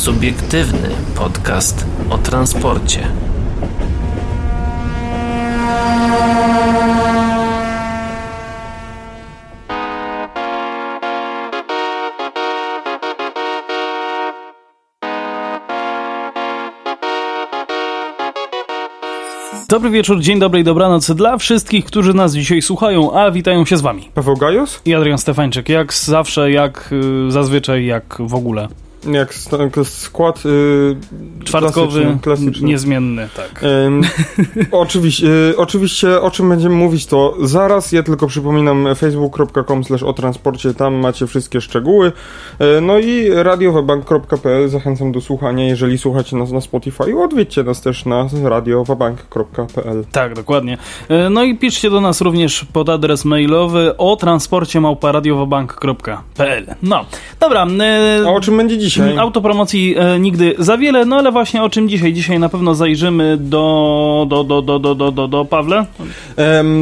Subiektywny podcast o transporcie. Dobry wieczór, dzień dobry i dobranoc dla wszystkich, którzy nas dzisiaj słuchają, a witają się z wami. Paweł Gajos? I Adrian Stefańczyk, jak zawsze, jak y, zazwyczaj, jak w ogóle. Jak skład yy, Czwartkowy, klasyczny, niezmienny, tak. Ym, oczywiście, yy, oczywiście, o czym będziemy mówić, to zaraz. Ja tylko przypominam facebook.com slash o transporcie, tam macie wszystkie szczegóły. Yy, no i radiowabank.pl zachęcam do słuchania, jeżeli słuchacie nas na Spotify. Odwiedźcie nas też na radiowabank.pl. Tak, dokładnie. Yy, no i piszcie do nas również pod adres mailowy o transporcie małparadiowabank.pl. No, dobra. A o czym będzie dzisiaj? Dzisiaj? Autopromocji e, nigdy za wiele, no ale właśnie o czym dzisiaj? Dzisiaj na pewno zajrzymy do, do, do, do, do, do, do, do Pawle?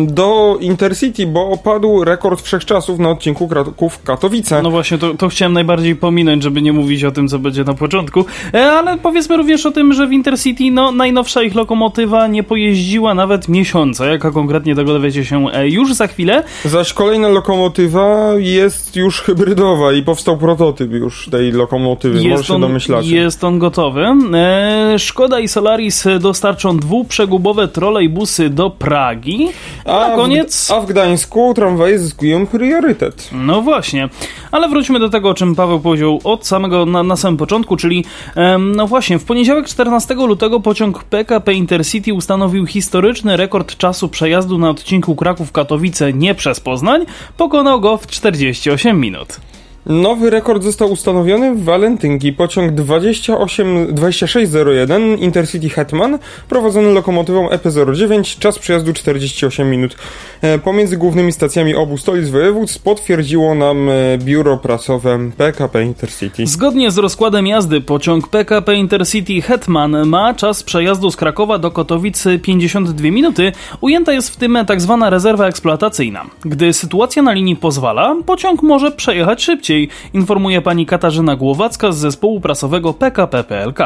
do Intercity, bo opadł rekord wszechczasów na odcinku Kraków-Katowice. No właśnie, to, to chciałem najbardziej pominąć, żeby nie mówić o tym, co będzie na początku, e, ale powiedzmy również o tym, że w Intercity no, najnowsza ich lokomotywa nie pojeździła nawet miesiąca. Jaka konkretnie tego dowiecie się e, już za chwilę. Zaś kolejna lokomotywa jest już hybrydowa i powstał prototyp już tej lokomotywy lokomotywy, jest on, domyślacie. Jest on gotowy. E, Szkoda i Solaris dostarczą dwuprzegubowe trolejbusy do Pragi. A, na koniec... W, a w Gdańsku tramwaje zyskują priorytet. No właśnie. Ale wróćmy do tego, o czym Paweł powiedział od samego, na, na samym początku, czyli e, no właśnie, w poniedziałek 14 lutego pociąg PKP Intercity ustanowił historyczny rekord czasu przejazdu na odcinku Kraków-Katowice nie przez Poznań. Pokonał go w 48 minut. Nowy rekord został ustanowiony w Walentynki. Pociąg 28, 2601 Intercity Hetman prowadzony lokomotywą EP09, czas przejazdu 48 minut. E, pomiędzy głównymi stacjami obu stolic województw potwierdziło nam e, biuro prasowe PKP Intercity. Zgodnie z rozkładem jazdy pociąg PKP Intercity Hetman ma czas przejazdu z Krakowa do Kotowicy 52 minuty. Ujęta jest w tym tak zwana rezerwa eksploatacyjna. Gdy sytuacja na linii pozwala, pociąg może przejechać szybciej informuje pani Katarzyna Głowacka z zespołu prasowego PKP PLK.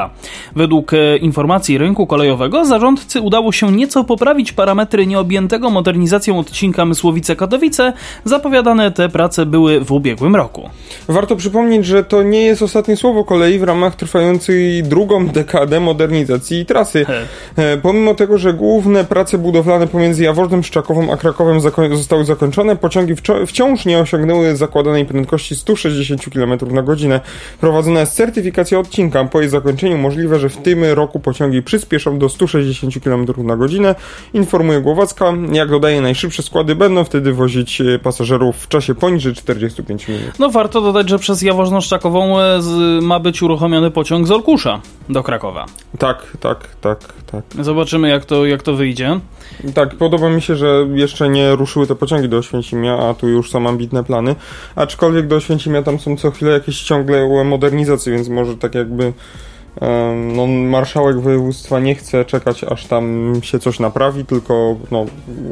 Według e, informacji rynku kolejowego zarządcy udało się nieco poprawić parametry nieobjętego modernizacją odcinka Mysłowice-Katowice. Zapowiadane te prace były w ubiegłym roku. Warto przypomnieć, że to nie jest ostatnie słowo kolei w ramach trwającej drugą dekadę modernizacji trasy. He. E, pomimo tego, że główne prace budowlane pomiędzy Jaworznem, Szczakową a Krakowem zako zostały zakończone, pociągi wciąż nie osiągnęły zakładanej prędkości 160 160 km na godzinę. Prowadzona jest certyfikacja odcinka. Po jej zakończeniu możliwe, że w tym roku pociągi przyspieszą do 160 km na godzinę. Informuje Głowacka. Jak dodaje, najszybsze składy będą wtedy wozić e, pasażerów w czasie poniżej 45 minut. No warto dodać, że przez Jaworzno-Szczakową e, ma być uruchomiony pociąg z Olkusza do Krakowa. Tak, tak, tak, tak. Zobaczymy jak to, jak to wyjdzie. Tak, podoba mi się, że jeszcze nie ruszyły te pociągi do Oświęcimia, a tu już są ambitne plany. Aczkolwiek do Oświęcimia tam są co chwilę jakieś ciągle modernizacje, więc może tak jakby no, marszałek województwa nie chce czekać, aż tam się coś naprawi, tylko no,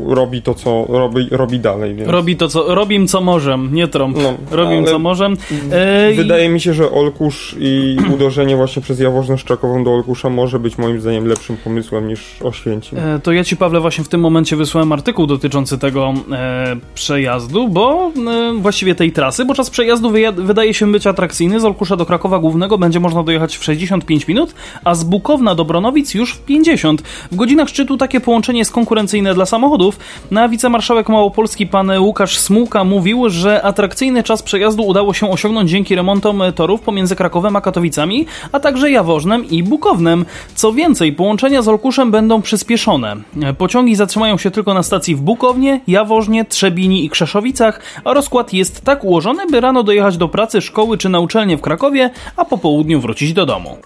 robi to, co robi, robi dalej. Więc... Robi to, co robim, co może, nie trąb. No, robim, co może. E... Wydaje mi się, że Olkusz i uderzenie właśnie przez Jaworzno-Szczakową do Olkusza może być moim zdaniem lepszym pomysłem niż Oświęcim. E, to ja ci, Pawle, właśnie w tym momencie wysłałem artykuł dotyczący tego e, przejazdu, bo e, właściwie tej trasy, bo czas przejazdu wydaje się być atrakcyjny. Z Olkusza do Krakowa Głównego będzie można dojechać w 65 5 minut, a z Bukowna do Bronowic już w 50. W godzinach szczytu takie połączenie jest konkurencyjne dla samochodów. Na wicemarszałek Małopolski pan Łukasz Smułka mówił, że atrakcyjny czas przejazdu udało się osiągnąć dzięki remontom torów pomiędzy Krakowem a Katowicami, a także Jaworznem i Bukownem. Co więcej, połączenia z Olkuszem będą przyspieszone. Pociągi zatrzymają się tylko na stacji w Bukownie, Jaworznie, Trzebini i Krzeszowicach, a rozkład jest tak ułożony, by rano dojechać do pracy, szkoły czy na uczelnię w Krakowie, a po południu wrócić do domu.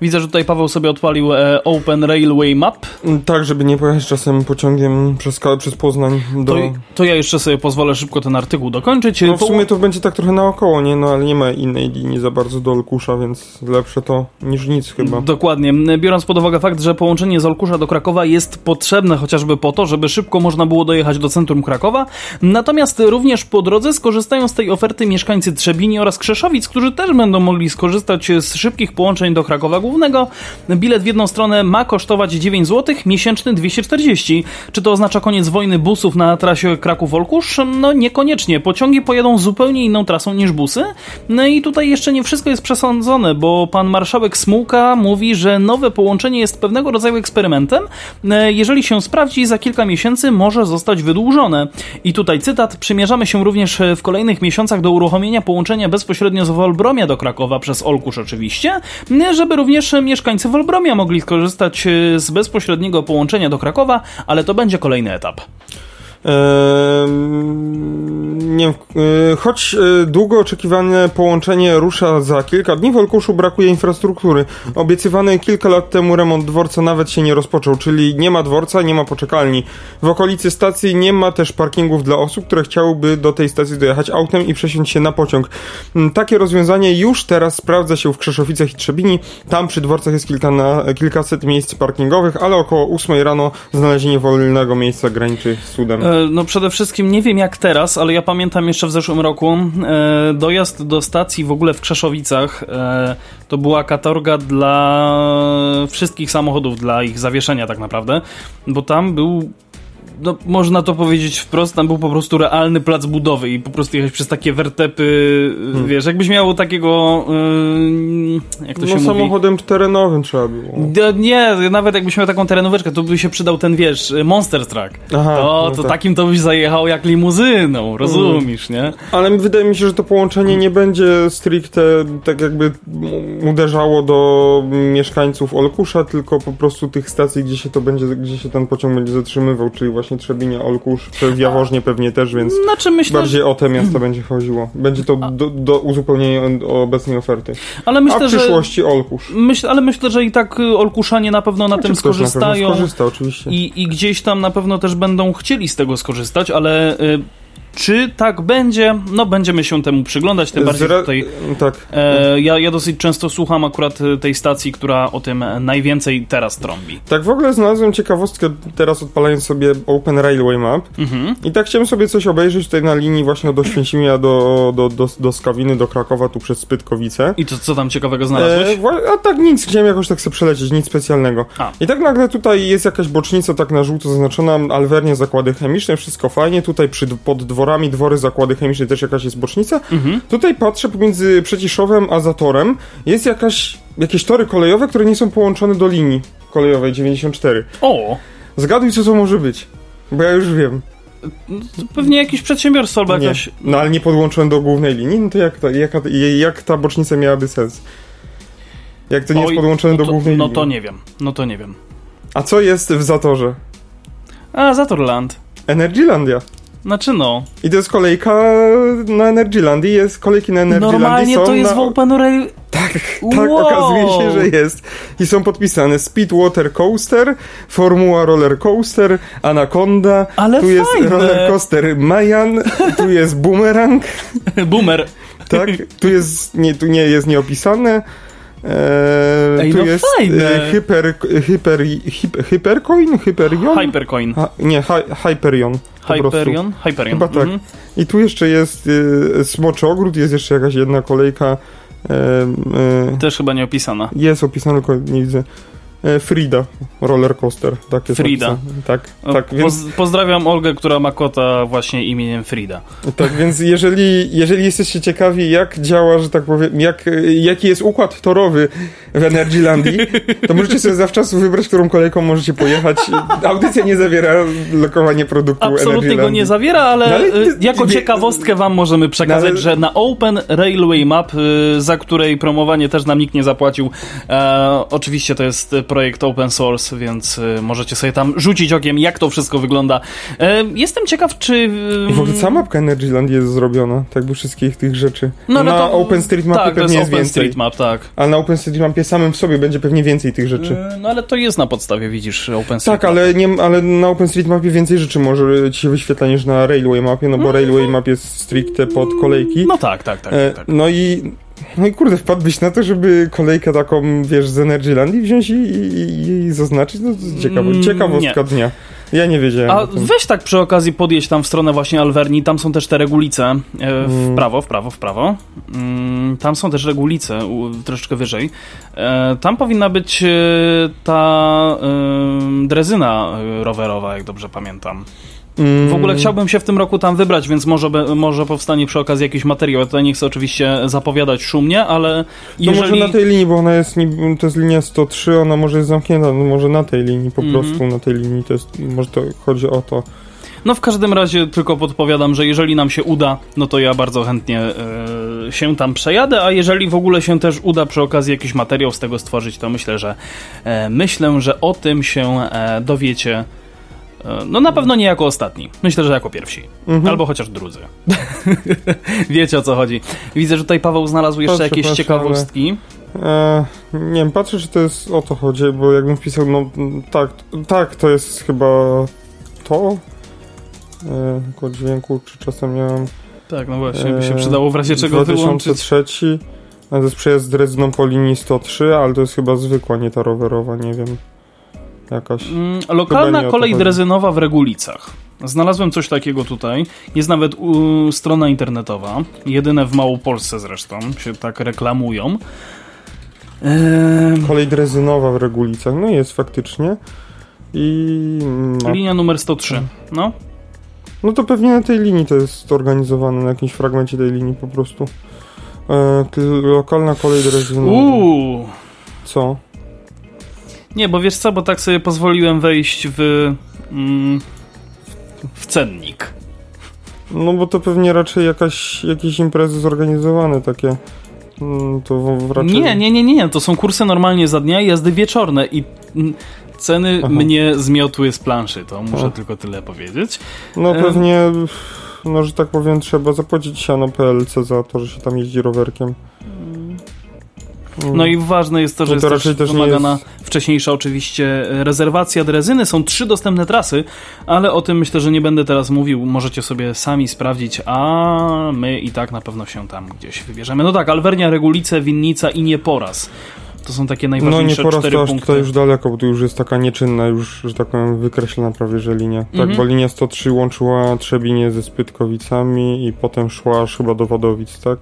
Widzę, że tutaj Paweł sobie odpalił e, Open Railway Map. Tak, żeby nie pojechać czasem pociągiem przez, przez Poznań do... To, to ja jeszcze sobie pozwolę szybko ten artykuł dokończyć. No w sumie to będzie tak trochę naokoło, nie? No ale nie ma innej linii za bardzo do Olkusza, więc lepsze to niż nic chyba. Dokładnie. Biorąc pod uwagę fakt, że połączenie z Olkusza do Krakowa jest potrzebne chociażby po to, żeby szybko można było dojechać do centrum Krakowa, natomiast również po drodze skorzystają z tej oferty mieszkańcy Trzebini oraz Krzeszowic, którzy też będą mogli skorzystać z szybkich połączeń do Krakowa Głównego. Bilet w jedną stronę ma kosztować 9 zł, miesięczny 240. Czy to oznacza koniec wojny busów na trasie Kraków-Olkusz? No niekoniecznie. Pociągi pojadą zupełnie inną trasą niż busy. No i tutaj jeszcze nie wszystko jest przesądzone, bo pan marszałek Smułka mówi, że nowe połączenie jest pewnego rodzaju eksperymentem. Jeżeli się sprawdzi, za kilka miesięcy może zostać wydłużone. I tutaj cytat: Przymierzamy się również w kolejnych miesiącach do uruchomienia połączenia bezpośrednio z Wolbromia do Krakowa przez Olkusz oczywiście, żeby również mieszkańcy Wolbromia mogli skorzystać z bezpośredniego połączenia do Krakowa, ale to będzie kolejny etap. Nie e, choć e, długo oczekiwane połączenie rusza za kilka dni, w Olkuszu brakuje infrastruktury. Obiecywany kilka lat temu remont dworca nawet się nie rozpoczął, czyli nie ma dworca, nie ma poczekalni. W okolicy stacji nie ma też parkingów dla osób, które chciałyby do tej stacji dojechać autem i przesiąść się na pociąg. Mm, takie rozwiązanie już teraz sprawdza się w Krzeszowicach i Trzebini. Tam przy dworcach jest kilka na, kilkaset miejsc parkingowych, ale około 8 rano znalezienie wolnego miejsca graniczy z cudem. E, no przede wszystkim nie wiem jak teraz, ale ja pamiętam jeszcze w zeszłym roku e, dojazd do stacji w ogóle w Krzeszowicach e, to była katorga dla wszystkich samochodów, dla ich zawieszenia tak naprawdę, bo tam był no, można to powiedzieć wprost, tam był po prostu realny plac budowy i po prostu jechać przez takie wertepy, hmm. wiesz, jakbyś miał takiego, yy, jak to no, się mówi? samochodem terenowym trzeba było. Nie, nawet jakbyś miał taką terenóweczkę, to by się przydał ten, wiesz, Monster Truck. Aha, to, no to tak. takim to byś zajechał jak limuzyną, rozumiesz, hmm. nie? Ale wydaje mi się, że to połączenie nie będzie stricte tak jakby uderzało do mieszkańców Olkusza, tylko po prostu tych stacji, gdzie się to będzie, gdzie się ten pociąg będzie zatrzymywał, czyli właśnie właśnie Trzebinia, Olkusz, w Jaworznie pewnie też, więc znaczy myślę, bardziej o te miasta będzie chodziło. Będzie to do, do uzupełnienia obecnej oferty. Ale myślę, A w przyszłości że, Olkusz. Myśl, ale myślę, że i tak Olkuszanie na pewno na znaczy, tym skorzystają. Na skorzysta, oczywiście. I, I gdzieś tam na pewno też będą chcieli z tego skorzystać, ale y, czy tak będzie? No będziemy się temu przyglądać, tym bardziej Zra tutaj tak. e, ja, ja dosyć często słucham akurat tej stacji, która o tym najwięcej teraz trąbi. Tak, w ogóle znalazłem ciekawostkę teraz odpalając sobie Open Railway Map mhm. i tak chciałem sobie coś obejrzeć tutaj na linii właśnie od Oświęcimia do, do, do, do Skawiny, do Krakowa, tu przez Spytkowice. I to co tam ciekawego znalazłeś? E, a tak nic, chciałem jakoś tak sobie przelecieć, nic specjalnego. A. I tak nagle tutaj jest jakaś bocznica tak na żółto zaznaczona, alwernie zakłady chemiczne, wszystko fajnie, tutaj przy, pod dworem dworami, dwory, zakłady chemiczne, też jakaś jest bocznica. Mhm. Tutaj patrzę pomiędzy Przeciszowem a Zatorem jest jakaś, jakieś tory kolejowe, które nie są połączone do linii kolejowej 94. O! Zgaduj, co to może być, bo ja już wiem. Pewnie jakieś przedsiębiorstwo albo jakaś... No ale nie podłączone do głównej linii, no to jak ta, jak, jak ta bocznica miałaby sens? Jak to nie Oj, jest podłączone no do głównej no linii? No to nie wiem, no to nie wiem. A co jest w Zatorze? A, Zatorland. Energylandia. Znaczy no. I to jest kolejka na Energylandii, jest kolejki na Energylandii Normalnie są to jest na... w Open Rail... Tak, tak, wow. okazuje się, że jest. I są podpisane Speedwater Coaster, Formuła Roller Coaster, Anaconda, Ale tu fajne. jest Roller Coaster Mayan, tu jest Boomerang. Boomer. Tak, tu jest, nie, tu nie jest nieopisane. Eee, Ej, tu no jest fajne. e, hyper, hyper, hyper, Hypercoin? Hyperion? Hypercoin. Ha, nie, hi, Hyperion. Hyperion? Hyperion. Chyba tak. Mhm. I tu jeszcze jest e, Smoczy Ogród, jest jeszcze jakaś jedna kolejka. E, e, Też chyba nie opisana. Jest opisana, tylko nie widzę. E, Frida, roller coaster. Tak jest Frida. Tak, tak. Więc... Pozdrawiam Olgę, która ma kota właśnie imieniem Frida. Tak, więc jeżeli, jeżeli jesteście ciekawi, jak działa, że tak powiem, jak, jaki jest układ torowy w Energylandii, to możecie sobie zawczasu wybrać, którą kolejką możecie pojechać. Audycja nie zawiera lokowania produktu Absolutnie go nie zawiera, ale, no, ale y, jako ciekawostkę wam możemy przekazać, no, ale... że na Open Railway Map, y, za której promowanie też nam nikt nie zapłacił, e, oczywiście to jest projekt open source, więc y, możecie sobie tam rzucić okiem, jak to wszystko wygląda. E, jestem ciekaw, czy... W ogóle cała mapka Energyland jest zrobiona, tak by wszystkich tych rzeczy. No, no na to- OpenStreetMapie tak, to pewnie jest jest więcej. OpenStreetMap, tak. Ale na OpenStreetMapie samym w sobie będzie pewnie więcej tych rzeczy. E, No ale to jest na podstawie, widzisz, OpenStreetMap. Tak, ale, nie, ale na OpenStreetMapie więcej rzeczy może ci się wyświetla niż na Railway Mapie, no bo Railway Map jest stricte pod kolejki. No tak, tak, tak. E, tak. No i no i kurde, wpadłbyś na to, żeby kolejkę taką, wiesz, z Energylandii wziąć i, i, i zaznaczyć? No to ciekawo, Mm, ciekawostka dnia. Ja nie wiedziałem. A weź tak przy okazji podjeść tam w stronę właśnie Alverni, tam są też te regulice, e, w Mm. prawo, w prawo, w prawo. Mm, Tam są też regulice, troszeczkę wyżej. E, Tam powinna być e, ta drezyna rowerowa, jak dobrze pamiętam. Mm, W ogóle chciałbym się w tym roku tam wybrać, więc może, może powstanie przy okazji jakiś materiał. Ja tutaj nie chcę oczywiście zapowiadać szumnie, ale To jeżeli... może na tej linii, bo ona jest, to jest linia 103, ona może jest zamknięta, no może na tej linii, po Mhm. prostu na tej linii, to jest, może to chodzi o to. No w każdym razie tylko podpowiadam, że jeżeli nam się uda, no to ja bardzo chętnie e, się tam przejadę, a jeżeli w ogóle się też uda przy okazji jakiś materiał z tego stworzyć, to myślę, że e, myślę, że o tym się e, dowiecie. E, No na pewno nie jako ostatni. Myślę, że jako pierwsi. Mhm. Albo chociaż drudzy. Wiecie o co chodzi. Widzę, że tutaj Paweł znalazł jeszcze Patrzę, jakieś ciekawostki. E, nie wiem, patrzę, czy to jest o to chodzi, bo jakbym wpisał, no tak, tak, to jest chyba to. E, kod dźwięku, czy czasem miałem. Tak, no właśnie, by się e, przydało w razie czego wyłączyć. 2003. A to jest przejazd z Dresdną po linii 103, ale to jest chyba zwykła, nie ta rowerowa, nie wiem. Jakaś. Mm, Lokalna kolej drezynowa w Regulicach. Znalazłem coś takiego tutaj. Jest nawet u, strona internetowa. Jedyne w Małopolsce zresztą. Się tak reklamują. Ehm, Kolej drezynowa w Regulicach, no jest faktycznie. I. Ma, linia numer 103. No. no to pewnie na tej linii to jest organizowane, na jakimś fragmencie tej linii po prostu. E, k- lokalna kolej drezynowa. Uuu. Co? Nie, bo wiesz co, bo tak sobie pozwoliłem wejść w... Mm, w cennik. No bo to pewnie raczej jakaś, jakieś imprezy zorganizowane takie. Mm, To raczej... Nie, nie, nie, nie, nie. To są kursy normalnie za dnia i jazdy wieczorne i mm, ceny Aha. mnie zmiotły z planszy. To muszę O. tylko tyle powiedzieć. No Em. pewnie, no że tak powiem, trzeba zapłacić siano PLC za to, że się tam jeździ rowerkiem. No i ważne jest to, że No jest to też raczej też nie wymagana jest- wcześniejsza oczywiście rezerwacja drezyny. Są trzy dostępne trasy, ale o tym myślę, że nie będę teraz mówił. Możecie sobie sami sprawdzić, a my i tak na pewno się tam gdzieś wybierzemy. No tak, Alwernia, Regulice, Winnica i Nieporaz. To są takie No nie najważniejsze po raz cztery to aż punkty. tutaj już daleko, bo tu już jest taka nieczynna, już, że tak powiem, wykreślona prawie, że linia. Tak, Mhm. bo linia 103 łączyła Trzebinie ze Spytkowicami i potem szła aż chyba do Wadowic, tak?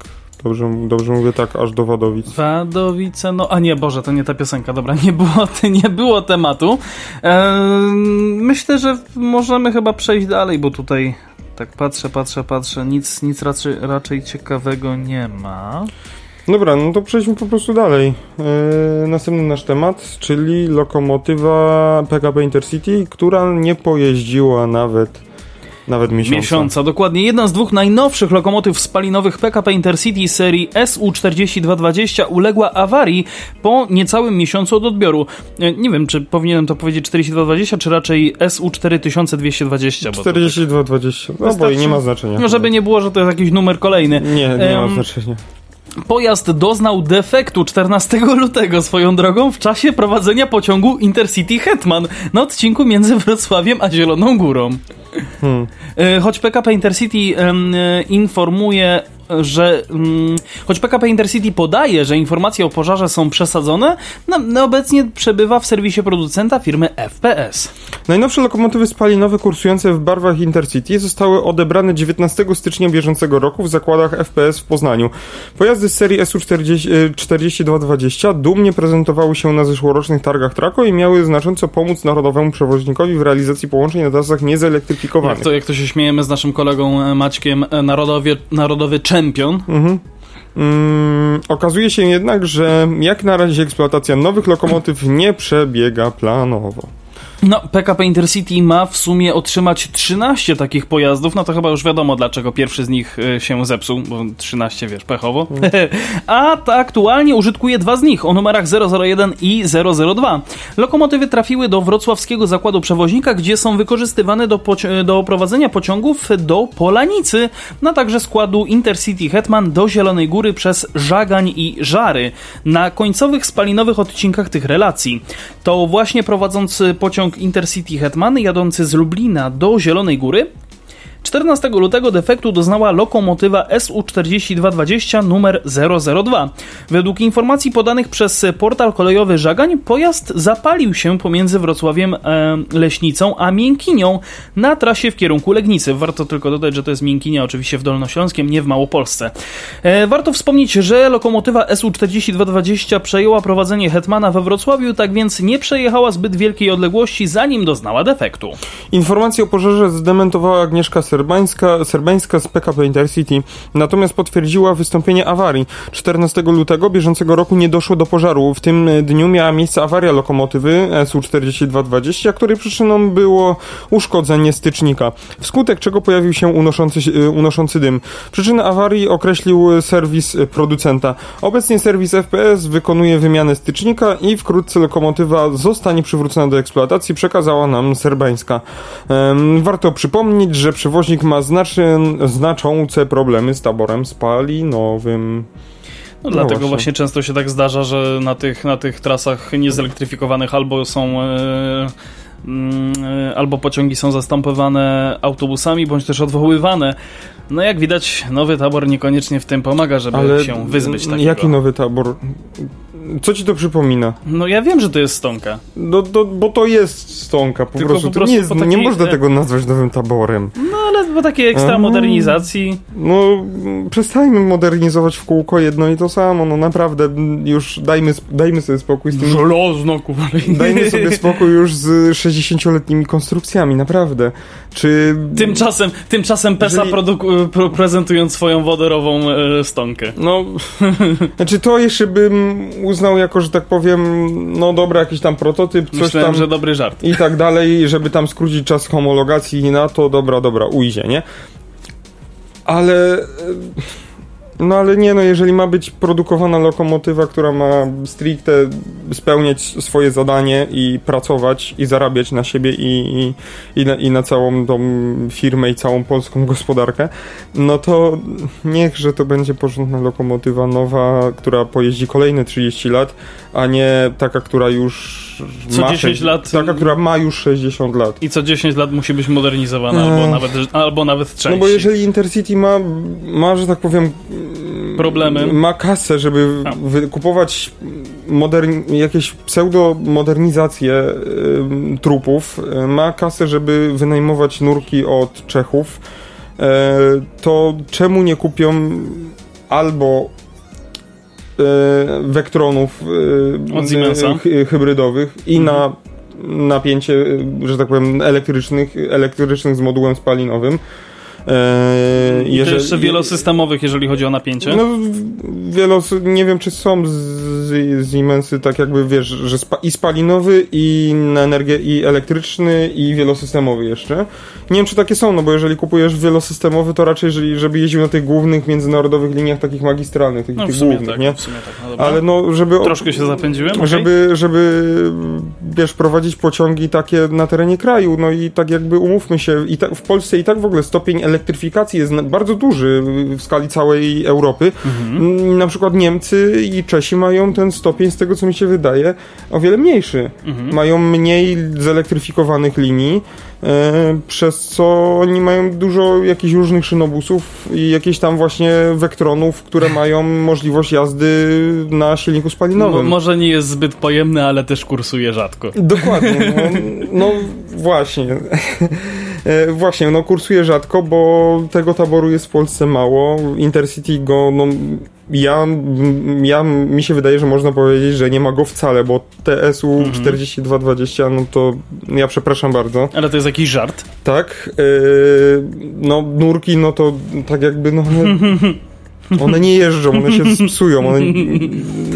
Dobrze, dobrze mówię tak, aż do Wadowic. Wadowice, no a nie, Boże, to nie ta piosenka, dobra, nie było, nie było tematu. Ehm, myślę, że możemy chyba przejść dalej, bo tutaj tak patrzę, patrzę, patrzę, nic, nic raczej, raczej ciekawego nie ma. Dobra, no to przejdźmy po prostu dalej. Yy, następny nasz temat, czyli lokomotywa PKP Intercity, która nie pojeździła nawet nawet miesiąca. Miesiąca, dokładnie. Jedna z dwóch najnowszych lokomotyw spalinowych PKP Intercity serii SU4220 uległa awarii po niecałym miesiącu od odbioru. E, Nie wiem, czy powinienem to powiedzieć 4220, czy raczej SU4220. bo to 42,20. No bo Wystarczy- nie ma znaczenia. No, żeby nie było, że to jest jakiś numer kolejny. Nie, nie ma Em, znaczenia. Pojazd doznał defektu 14 lutego swoją drogą w czasie prowadzenia pociągu Intercity Hetman na odcinku między Wrocławiem a Zieloną Górą. Hmm. E, Choć PKP Intercity e, informuje, że. mm, choć PKP Intercity podaje, że informacje o pożarze są przesadzone, no, no obecnie przebywa w serwisie producenta firmy FPS. Najnowsze lokomotywy spalinowe kursujące w barwach Intercity zostały odebrane 19 stycznia bieżącego roku w zakładach FPS w Poznaniu. Pojazdy z serii SU4220 dumnie prezentowały się na zeszłorocznych targach Trako i miały znacząco pomóc narodowemu przewoźnikowi w realizacji połączeń na trasach Jak niezelektryfikowanych. to, jak to się śmiejemy z naszym kolegą e, Maćkiem, e, narodowie, narodowy Mhm. Mm, okazuje się jednak, że jak na razie eksploatacja nowych lokomotyw nie przebiega planowo. No, PKP Intercity ma w sumie otrzymać 13 takich pojazdów, no to chyba już wiadomo dlaczego pierwszy z nich y, się zepsuł, bo 13 wiesz, pechowo. Mm. A ta aktualnie użytkuje dwa z nich o numerach 001 i 002. Lokomotywy trafiły do wrocławskiego zakładu przewoźnika, gdzie są wykorzystywane do, do prowadzenia pociągów do Polanicy, na także składu Intercity Hetman do Zielonej Góry przez Żagań i Żary na końcowych spalinowych odcinkach tych relacji. To właśnie prowadząc pociąg Intercity Hetman jadący z Lublina do Zielonej Góry 14 lutego defektu doznała lokomotywa SU-4220 numer 002. Według informacji podanych przez portal kolejowy Żagań, pojazd zapalił się pomiędzy Wrocławiem e, Leśnicą a Miękinią na trasie w kierunku Legnicy. Warto tylko dodać, że to jest Miękinia oczywiście w Dolnośląskiem, nie w Małopolsce. E, warto wspomnieć, że lokomotywa SU-4220 przejęła prowadzenie Hetmana we Wrocławiu, tak więc nie przejechała zbyt wielkiej odległości, zanim doznała defektu. Informację o pożarze zdementowała Agnieszka serbańska, serbańska z PKP Intercity, natomiast potwierdziła wystąpienie awarii. 14 lutego bieżącego roku nie doszło do pożaru. W tym dniu miała miejsce awaria lokomotywy SU-4220, której przyczyną było uszkodzenie stycznika, wskutek czego pojawił się unoszący, unoszący dym. Przyczynę awarii określił serwis producenta. Obecnie serwis FPS wykonuje wymianę stycznika i wkrótce lokomotywa zostanie przywrócona do eksploatacji, przekazała nam serbańska. Warto przypomnieć, że przewoźnik przewoźnik ma znaczy, znaczące problemy z taborem spalinowym. No, dlatego właśnie. właśnie. często się tak zdarza, że na tych, na tych trasach niezelektryfikowanych albo są. E, albo pociągi są zastępowane autobusami, bądź też odwoływane. No jak widać, nowy tabor niekoniecznie w tym pomaga, żeby Ale się wyzbyć takiego. Jaki nowy tabor? Co ci to przypomina? No ja wiem, że to jest stonka. No, do, bo to jest stonka, po Tylko prostu. Po prostu nie, jest, takiej... nie można tego nazwać nowym taborem. No ale po takiej ekstra A, modernizacji. No przestajmy modernizować w kółko jedno i to samo, no naprawdę już dajmy, dajmy sobie spokój z tym. Żelazno, kurwa. Dajmy sobie spokój już z 60-letnimi konstrukcjami, naprawdę. Czy... Tymczasem, tymczasem PESA Jeżeli... produku- prezentując swoją wodorową e, stonkę. No, znaczy to jeszcze bym uznał jako, że tak powiem, no dobra, jakiś tam prototyp, coś Myślałem, tam. że dobry żart. I tak dalej, żeby tam skrócić czas homologacji na to, dobra, dobra, ujdzie, nie? Ale no ale nie, no jeżeli ma być produkowana lokomotywa, która ma stricte spełniać swoje zadanie i pracować i zarabiać na siebie i, i, i, na, i na całą tą firmę i całą polską gospodarkę, no to niechże to będzie porządna lokomotywa nowa, która pojeździ kolejne 30 lat, a nie taka, która już co ma 10 lat. Taka, która ma już 60 lat. I co 10 lat musi być modernizowana, albo eee. nawet, albo nawet częściej. No bo jeżeli Intercity ma, ma że tak powiem, problemy. Ma kasę, żeby kupować modern, jakieś pseudo-modernizacje y, trupów, ma kasę, żeby wynajmować nurki od Czechów, y, to czemu nie kupią albo y, wektronów hybrydowych i mhm. na napięcie, że tak powiem, elektrycznych, elektrycznych z modułem spalinowym, E, I jeżeli, jeszcze wielosystemowych, jeżeli chodzi o napięcie? No, wielos, nie wiem, czy są z, z Siemensy, tak jakby, wiesz, że spa, i spalinowy, i na energię, i elektryczny, i wielosystemowy jeszcze. Nie wiem, czy takie są, no bo jeżeli kupujesz wielosystemowy, to raczej, jeżeli, żeby jeździł na tych głównych, międzynarodowych liniach takich magistralnych, takich, no, tych głównych, tak, nie? W sumie tak, no Ale no, żeby... Troszkę się zapędziłem, okay. Żeby, żeby, wiesz, prowadzić pociągi takie na terenie kraju, no i tak jakby umówmy się, i tak, w Polsce i tak w ogóle stopień elektryfikacji jest bardzo duży w skali całej Europy. Mhm. Na przykład Niemcy i Czesi mają ten stopień, z tego co mi się wydaje, o wiele mniejszy. Mhm. Mają mniej zelektryfikowanych linii, przez co oni mają dużo jakichś różnych szynobusów i jakieś tam właśnie wektronów, które mają możliwość jazdy na silniku spalinowym. No, może nie jest zbyt pojemny, ale też kursuje rzadko. Dokładnie. No, no właśnie. E, właśnie, no kursuje rzadko, bo tego taboru jest w Polsce mało. Intercity go, no ja, ja mi się wydaje, że można powiedzieć, że nie ma go wcale, bo TSU mhm. 4220, no to ja przepraszam bardzo. Ale to jest jakiś żart? Tak. Yy, no nurki, no to tak jakby no... One nie jeżdżą, one się psują, one,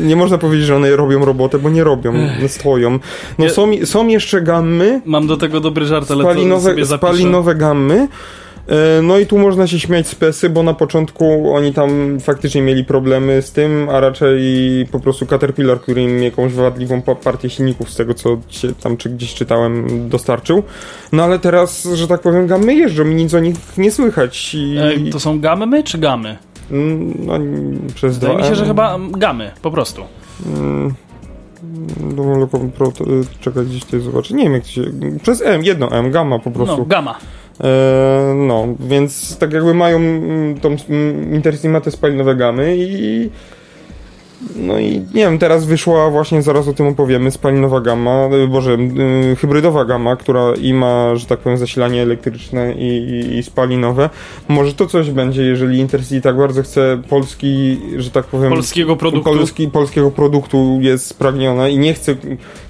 nie można powiedzieć, że one robią robotę, bo nie robią, stoją. No są, są jeszcze gammy. Mam do tego dobry żart, ale spalinowe, to sobie zapiszę. Spalinowe gammy. E, no i tu można się śmiać z PESy, bo na początku oni tam faktycznie mieli problemy z tym, a raczej po prostu Caterpillar, który im jakąś wadliwą partię silników z tego, co się tam czy gdzieś czytałem, dostarczył. No ale teraz, że tak powiem, gamy jeżdżą i nic o nich nie słychać. I... E, to są gamy czy gamy? Mm, no, przez Wydaje mi się, że chyba gamy, po prostu. Mm. No, pro, czekaj, gdzieś tutaj zobaczę. Nie wiem, jak to się. Przez M, jedno M, gamma po prostu. No, gamma. E, no, więc tak jakby mają tą Intercimatę spalinowe gamy i no i nie wiem, teraz wyszła właśnie, zaraz o tym opowiemy, spalinowa gama, e, boże, yy, hybrydowa gama, która i ma, że tak powiem, zasilanie elektryczne i, i, i, spalinowe. Może to coś będzie, jeżeli Intercity tak bardzo chce polski, że tak powiem... Polskiego produktu. Polski, polskiego produktu jest spragnione i nie chce,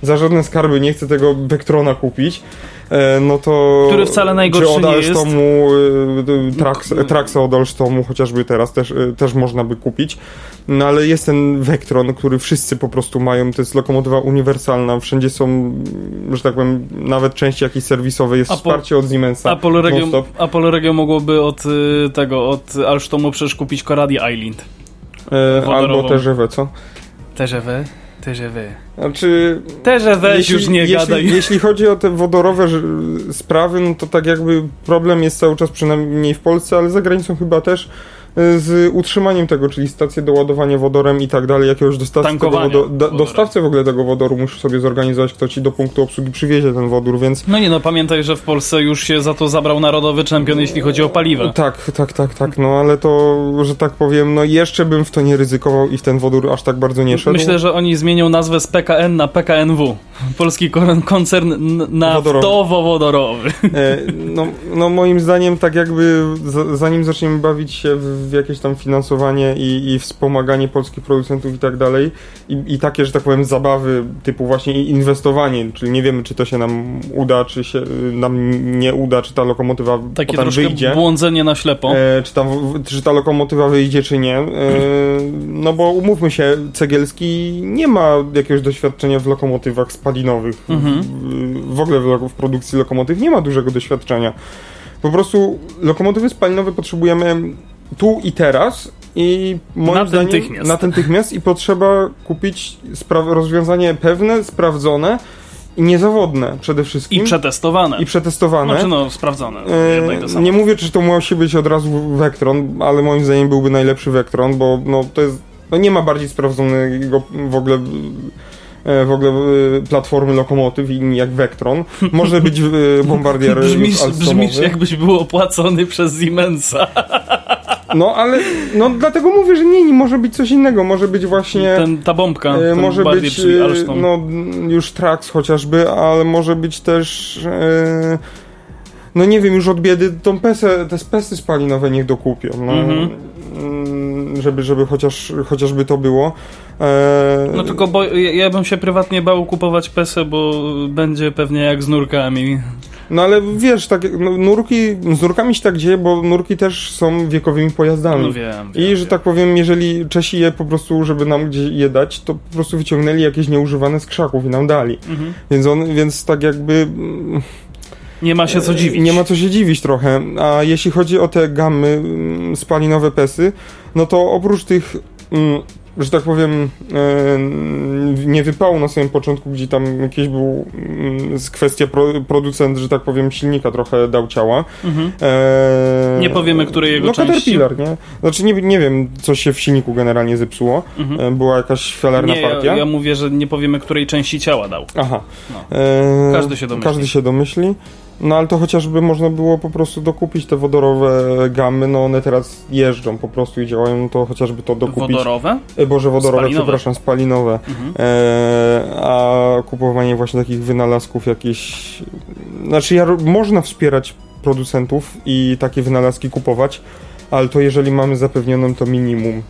za żadne skarby nie chce tego Vectrona kupić, E, no to... Który wcale najgorszy czy od Alstomu, e, Trax, Traxa od Alstomu chociażby teraz też, e, też można by kupić. No ale jest ten Vectron, który wszyscy po prostu mają, to jest lokomotywa uniwersalna, wszędzie są, że tak powiem, nawet części jakieś serwisowe, jest Apol wsparcie od Siemensa. Apollo Regio, Apollo Regio mogłoby od tego, od Alstomu przecież kupić Coradi Island. E, albo TGV, co? TGV? TGV. Znaczy... Weź jeśli, już nie jeśli, gadaj. Jeśli chodzi o te wodorowe sprawy, no to tak jakby problem jest cały czas przynajmniej w Polsce, ale za granicą chyba też z utrzymaniem tego, czyli stacje do ładowania wodorem i tak dalej, jakiegoś dostawcy tego wodo, do, dostawcę w ogóle tego wodoru musisz sobie zorganizować, kto ci do punktu obsługi przywiezie ten wodór, więc... No nie no, pamiętaj, że w Polsce już się za to zabrał narodowy czempion, jeśli chodzi o paliwo. Tak, tak, tak, tak, no ale to, że tak powiem, no jeszcze bym w to nie ryzykował i w ten wodór aż tak bardzo nie szedł. Myślę, że oni zmienią nazwę z PKN na PKNW. Polski koncern naftowo-wodorowy. E, no, no moim zdaniem tak jakby zanim zaczniemy bawić się w w jakieś tam finansowanie i, i wspomaganie polskich producentów i tak dalej. I, I takie, że tak powiem, zabawy typu właśnie inwestowanie, czyli nie wiemy, czy to się nam uda, czy się nam nie uda, czy ta lokomotywa takie potem wyjdzie. błądzenie na ślepo. E, czy, ta, czy ta lokomotywa wyjdzie, czy nie. E, no bo umówmy się, Cegielski nie ma jakiegoś doświadczenia w lokomotywach spalinowych. Mhm. W, w ogóle w, w produkcji lokomotyw nie ma dużego doświadczenia. Po prostu lokomotywy spalinowe potrzebujemy tu i teraz i moim na zdaniem natychmiast. natychmiast i potrzeba kupić rozwiązanie pewne, sprawdzone i niezawodne przede wszystkim. I przetestowane. I przetestowane. Znaczy no, sprawdzone. E, nie mówię, czy to musi być od razu Vectron, ale moim zdaniem byłby najlepszy Vectron, bo no, to jest, no, nie ma bardziej sprawdzonego w ogóle e, w ogóle e, platformy lokomotyw jak Vectron. Może być bombardier brzmisz, brzmisz jakbyś był opłacony przez Siemensa. No, ale no dlatego mówię, że nie, nie może być coś innego, może być właśnie... Ten, ta bombka, e, może być e, no, już Trax chociażby, ale może być też... E, no nie wiem, już od biedy tą pesę, te spesy spalinowe niech dokupią. No, mhm. Mm, żeby, żeby chociaż, chociażby to było. E... No tylko bo ja, ja bym się prywatnie bał kupować pesę, bo będzie pewnie jak z nurkami. No ale wiesz, tak, no, nurki, z nurkami się tak dzieje, bo nurki też są wiekowymi pojazdami. No wiem, wiem I że wiem. tak powiem, jeżeli Czesi je po prostu, żeby nam gdzieś je dać, to po prostu wyciągnęli jakieś nieużywane z krzaków i nam dali. Mhm. Więc on, więc tak jakby... Mm, nie ma się co dziwić. Nie ma co się dziwić trochę. A jeśli chodzi o te gamy mm, spalinowe pesy, no to oprócz tych mm, że tak powiem, e, nie wypału na samym początku, gdzie tam jakiś był mm, kwestia producent, że tak powiem, silnika trochę dał ciała. Mhm. E, nie powiemy, której jego no, części. Caterpillar, nie? Znaczy nie, nie wiem, co się w silniku generalnie zepsuło. Mhm. E, była jakaś fialerna nie, partia. Ja, ja mówię, że nie powiemy, której części ciała dał. Aha. No. E, każdy się domyśli. Każdy się domyśli. No ale to chociażby można było po prostu dokupić te wodorowe gamy, no one teraz jeżdżą po prostu i działają, no to chociażby to dokupić. Wodorowe? E, Boże, wodorowe, spalinowe. przepraszam, spalinowe. Mhm. E, a kupowanie właśnie takich wynalazków jakieś... Znaczy ja, można wspierać producentów i takie wynalazki kupować, ale to jeżeli mamy zapewnioną to minimum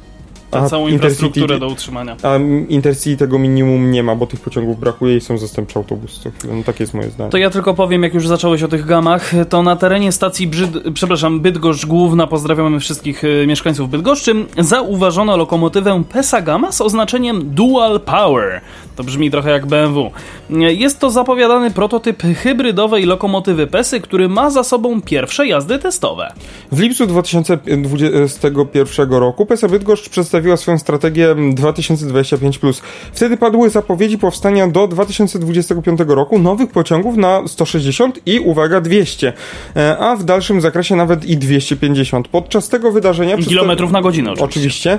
tę całą infrastrukturę do utrzymania. A Intercity tego minimum nie ma, bo tych pociągów brakuje i są zastępcze autobusy. No takie jest moje zdanie. To ja tylko powiem, jak już zacząłeś o tych gamach, to na terenie stacji Brzyd... przepraszam, Bydgoszcz Główna, pozdrawiamy wszystkich e, mieszkańców Bydgoszczy, zauważono lokomotywę PESA Gama z oznaczeniem Dual Power. To brzmi trochę jak BMW. Jest to zapowiadany prototyp hybrydowej lokomotywy PESY, który ma za sobą pierwsze jazdy testowe. W lipcu 2021 roku PESA Bydgoszcz przedstawiła swoją strategię 2025+. Wtedy padły zapowiedzi powstania do 2025 roku nowych pociągów na 160 i uwaga 200, e, a w dalszym zakresie nawet i 250. Podczas tego wydarzenia... Kilometrów na godzinę oczywiście. Oczywiście,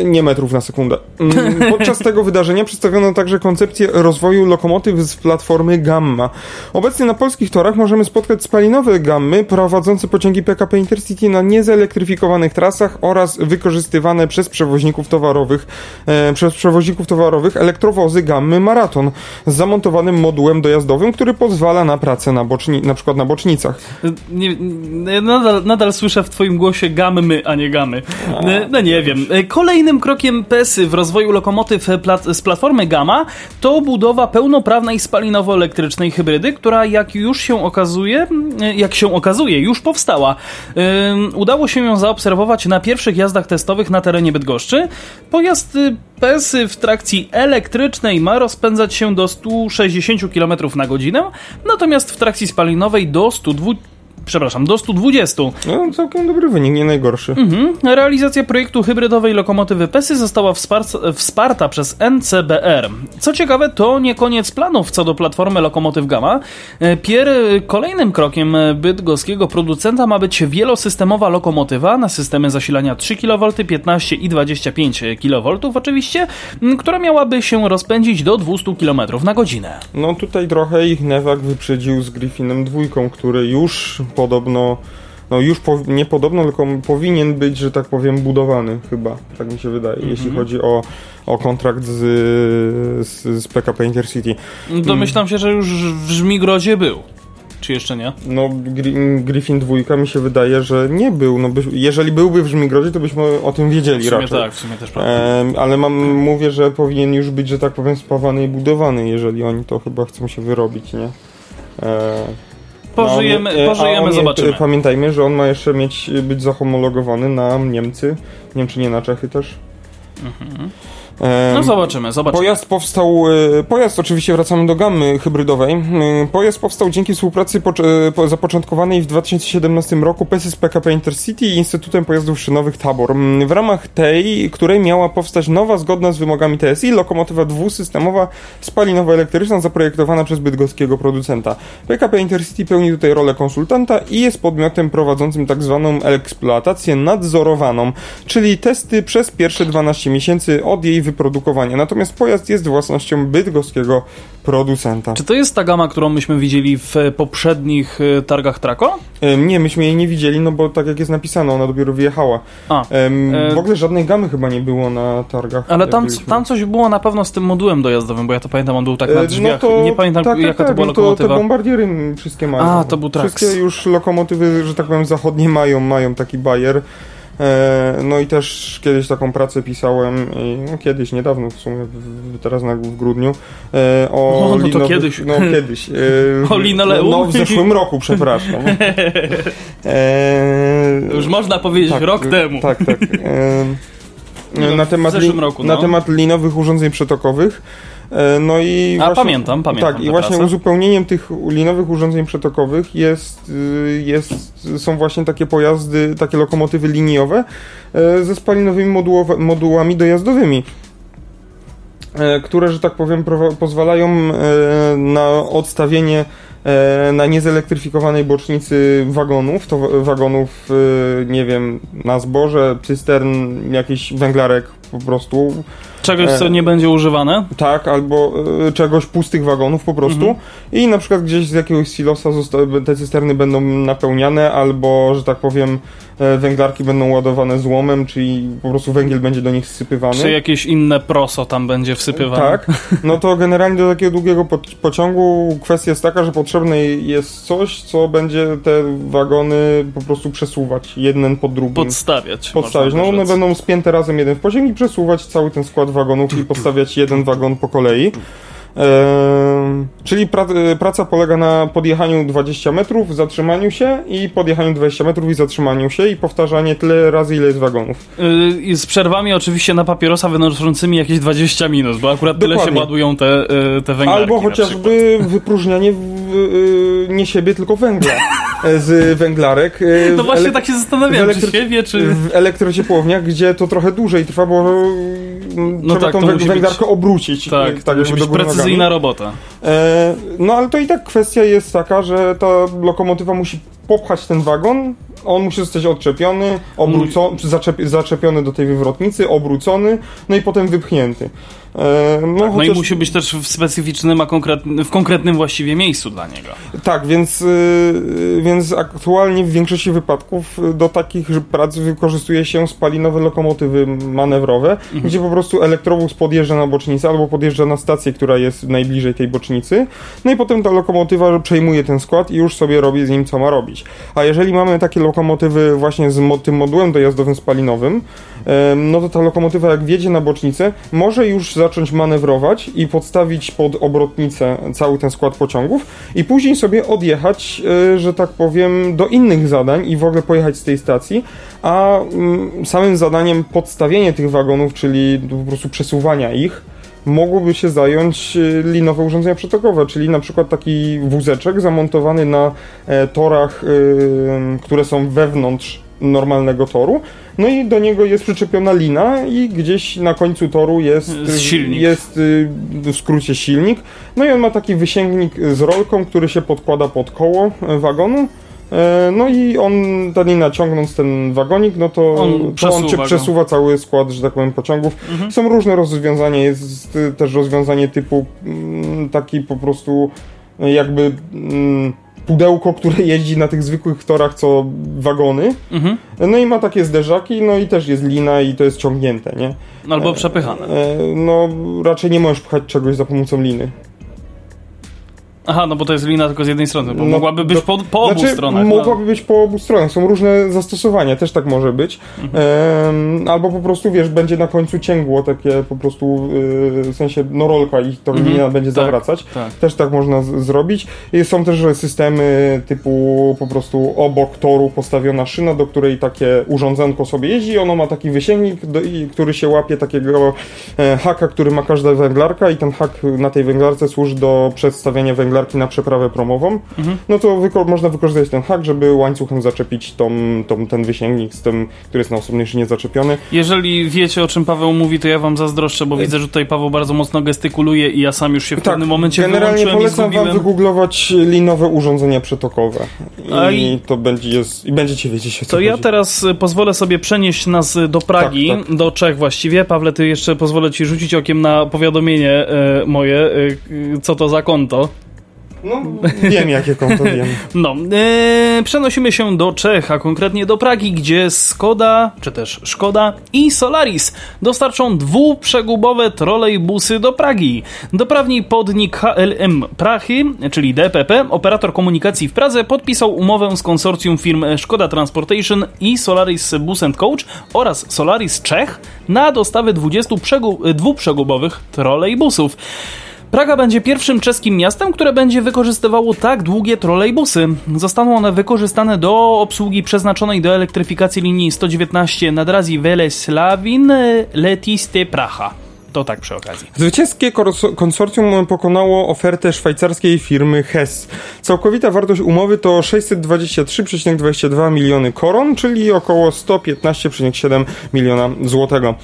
e, nie metrów na sekundę. Mm, podczas tego wydarzenia przedstawiono także koncepcję rozwoju lokomotyw z platformy Gamma. Obecnie na polskich torach możemy spotkać spalinowe gammy prowadzące pociągi PKP Intercity na niezelektryfikowanych trasach oraz wykorzystywane przez przewoźników towarowych e, przez przewoźników towarowych elektrowozy gammy Maraton z zamontowanym modułem dojazdowym, który pozwala na pracę na, boczni, na przykład na bocznicach. Nie, nadal, nadal słyszę w twoim głosie gammy, a nie gamy. No, no nie wiem. Kolejnym krokiem PESY w rozwoju lokomotyw plat z platformy Gamma to budowa pełnoprawnej spalinowo-elektrycznej hybrydy, która jak już się okazuje, jak się okazuje, już powstała. udało się ją zaobserwować na pierwszych jazdach testowych na terenie Bydgoszczy. Pojazd y, PESY w trakcji elektrycznej ma rozpędzać się do 160 km na godzinę, natomiast w trakcji spalinowej do 120 przepraszam, do 120. No, całkiem dobry wynik, nie najgorszy. Mhm. Realizacja projektu hybrydowej lokomotywy PESY została wsparta przez NCBR. Co ciekawe, to nie koniec planów co do platformy lokomotyw Gamma. E, pier kolejnym krokiem bydgoskiego producenta ma być wielosystemowa lokomotywa na systemy zasilania 3 kV, 15 i 25 kV oczywiście, która miałaby się rozpędzić do 200 km na godzinę. No tutaj trochę ich Newak wyprzedził z Griffinem dwójką, który już podobno, no już po, nie podobno, tylko powinien być, że tak powiem, budowany chyba, tak mi się wydaje, mm -hmm. jeśli mhm. chodzi o, o kontrakt z, z, z PKP Intercity. Domyślam się, że już w Żmigrodzie był. Czy jeszcze nie? No, Griffin dwójka mi się wydaje, że nie był. No, by, jeżeli byłby w Żmigrodzie, to byśmy o tym wiedzieli w sumie raczej. tak, w sumie też prawda. E, ale mam, mówię, że powinien już być, że tak powiem, spawany i budowany, jeżeli oni to chyba chcą się wyrobić, nie? E, Pożyjemy, no, pożyjemy zobaczymy. Pamiętajmy, że on ma jeszcze mieć, być zahomologowany na Niemcy, nie wiem czy nie na Czechy też. Mhm. No zobaczymy, zobaczymy. Pojazd powstał, e, pojazd oczywiście wracamy do gamy hybrydowej. E, pojazd powstał dzięki współpracy e, zapoczątkowanej w 2017 roku z PKP Intercity i Instytutem Pojazdów Szynowych Tabor. W ramach tej, której miała powstać nowa, zgodna z wymogami TSI, lokomotywa dwusystemowa spalinowo-elektryczna zaprojektowana przez bydgoskiego producenta. PKP Intercity pełni tutaj rolę konsultanta i jest podmiotem prowadzącym tak zwaną eksploatację nadzorowaną, czyli testy przez pierwsze 12 miesięcy od jej wyprodukowania. Natomiast pojazd jest własnością bydgoskiego producenta. Czy to jest ta gama, którą myśmy widzieli w poprzednich e, targach Trako? nie, myśmy jej nie widzieli, no bo tak jak jest napisane, ona dopiero wyjechała. A, e... W ogóle żadnej gamy chyba nie było na targach. Ale tam, tam coś było na pewno z tym modułem dojazdowym, bo ja to pamiętam, on był tak na e, drzwiach. No to, nie pamiętam tak, jaka tak, to była no lokomotywa. To, te bombardiery wszystkie mają. A, to był Trax. Wszystkie już lokomotywy, że tak powiem, zachodnie mają, mają taki bajer. E, no i też kiedyś taką pracę pisałem, no kiedyś, niedawno w sumie, teraz na, w grudniu, e, o no, no to kiedyś. No kiedyś. E, o linoleu? No, w zeszłym roku, przepraszam. Już można powiedzieć tak, rok temu. Tak, tak. na temat, roku, no. na temat linowych urządzeń przetokowych. E, no i A właśnie, pamiętam, pamiętam. Tak, i właśnie uzupełnieniem tych linowych urządzeń przetokowych jest, y, jest, są właśnie takie pojazdy, takie lokomotywy liniowe e, ze spalinowymi modułami dojazdowymi e, które, że tak powiem, pozwalają na odstawienie na niezelektryfikowanej bocznicy wagonów, to wagonów, nie wiem, na zboże, cystern, jakiś węglarek po prostu Czegoś, co e, nie będzie używane? Tak, albo e, czegoś pustych wagonów po prostu mhm. i na przykład gdzieś z jakiegoś silosa te cysterny będą napełniane, albo, że tak powiem, e, węglarki będą ładowane złomem, czyli po prostu węgiel będzie do nich wsypywany. Czy jakieś inne proso tam będzie wsypywane? Tak, no to generalnie do takiego długiego pociągu kwestia jest taka, że potrzebne jest coś, co będzie te wagony po prostu przesuwać, jeden po drugim. Podstawiać. Podstawiać. No one będą spięte razem jeden w pociąg i przesuwać cały ten skład wagonów i postawiać jeden wagon po kolei. Czyli pra, e, praca polega na podjechaniu 20 metrów, zatrzymaniu się i podjechaniu 20 metrów i zatrzymaniu się i powtarzanie tyle razy, ile jest wagonów. Yy, z przerwami oczywiście na papierosa wynoszącymi jakieś 20 minut, bo akurat Dokładnie. tyle się ładują te, yy, te węglarki. Albo chociażby wypróżnianie w, yy, nie siebie, tylko węgla z węglarek. No właśnie tak się zastanawiam, czy siebie, czy... W elektrociepłowniach, gdzie to trochę dłużej trwa, bo no trzeba tak, tą węglarkę być... obrócić. Tak, tak to musi być precyzyjna robota. E, no ale to i tak kwestia jest taka, że ta lokomotywa musi popchać ten wagon, on musi zostać odczepiony, obrócony, zaczepiony do tej wywrotnicy, obrócony, no i potem wypchnięty. E, no, tak, chociaż... no i musi być też w specyficznym, a konkretnym, w konkretnym właściwie miejscu dla niego. Tak, więc, y, więc aktualnie w większości wypadków do takich prac wykorzystuje się spalinowe lokomotywy manewrowe, mhm. gdzie po prostu elektrowóz podjeżdża na bocznicę albo podjeżdża na stację, która jest najbliżej tej bocznicy, no i potem ta lokomotywa przejmuje ten skład i już sobie robi z nim co ma robić. A jeżeli mamy takie lokomotywy właśnie z tym modułem dojazdowym spalinowym, no to ta lokomotywa jak wjedzie na bocznicę, może już zacząć manewrować i podstawić pod obrotnicę cały ten skład pociągów i później sobie odjechać, e, że tak powiem, do innych zadań i w ogóle pojechać z tej stacji, a mm, samym zadaniem podstawienie tych wagonów, czyli po prostu przesuwania ich, mogłoby się zająć e, linowe urządzenia przetokowe, czyli na przykład taki wózeczek zamontowany na e, torach, które są wewnątrz normalnego toru. No i do niego jest przyczepiona lina i gdzieś na końcu toru jest, silnik. jest y, w skrócie silnik. No i on ma taki wysięgnik z rolką, który się podkłada pod koło e, wagonu. E, no i on, ta lina ciągnąc ten wagonik, no to on, to on cię przesuwa cały skład, że tak powiem, pociągów. Mhm. Są różne rozwiązania, jest też rozwiązanie typu mm, taki po prostu jakby mm, pudełko, które jeździ na tych zwykłych torach, co wagony. Mhm. No i ma takie zderzaki, no i też jest lina i to jest ciągnięte, nie? Albo przepychane. E, no raczej nie możesz pchać czegoś za pomocą liny. Aha, no bo to jest lina tylko z jednej strony, bo no, mogłaby być po, po obu znaczy, stronach. No. Mogłaby no. być po obu stronach, są różne zastosowania, też tak może być. Mhm. albo po prostu, wiesz, będzie na końcu cięgło takie po prostu, yy, w sensie no rolka i to mhm. lina będzie tak, zawracać. Tak. Też tak można z- zrobić. I są też systemy typu po prostu obok toru postawiona szyna, do której takie urządzenko sobie jeździ ono ma taki wysięgnik, do, i, który się łapie takiego e, haka, który ma każda węglarka i ten hak na tej węglarce służy do przedstawienia węglarki węglarki na przeprawę promową, mhm. no to wyko można wykorzystać ten hak, żeby łańcuchem zaczepić tą, tą, ten wysięgnik z tym, który jest na osobnej szynie zaczepiony. Jeżeli wiecie o czym Paweł mówi, to ja wam zazdroszczę, bo widzę, że tutaj Paweł bardzo mocno gestykuluje i ja sam już się w tak, pewnym momencie generalnie polecam wam wygooglować linowe urządzenia przetokowe i, i to będzie jest, i będziecie wiedzieć o co To ja teraz y, pozwolę sobie przenieść nas do Pragi, tak, tak. do Czech właściwie. Pawle, ty jeszcze pozwolę ci rzucić okiem na powiadomienie e, moje, e, co to za konto. No, wiem jakie konto wiem. No, e, przenosimy się do Czech, a konkretnie do Pragi, gdzie Skoda, czy też Szkoda i Solaris dostarczą dwuprzegubowe trolejbusy do Pragi. Doprawni podnik HLM Prachy, czyli DPP, operator komunikacji w Pradze, podpisał umowę z konsorcjum firm Szkoda Transportation i Solaris Bus Coach oraz Solaris Czech na dostawę 20 dwuprzegubowych trolejbusów. Praga będzie pierwszym czeskim miastem, które będzie wykorzystywało tak długie trolejbusy. Zostaną one wykorzystane do obsługi przeznaczonej do elektryfikacji linii 119 nad Razi Welesławin Letiste Pracha. To tak przy okazji. Zwycięskie konsorcjum pokonało ofertę szwajcarskiej firmy Hess. Całkowita wartość umowy to 623,22 miliony koron, czyli około 115,7 miliona złotego.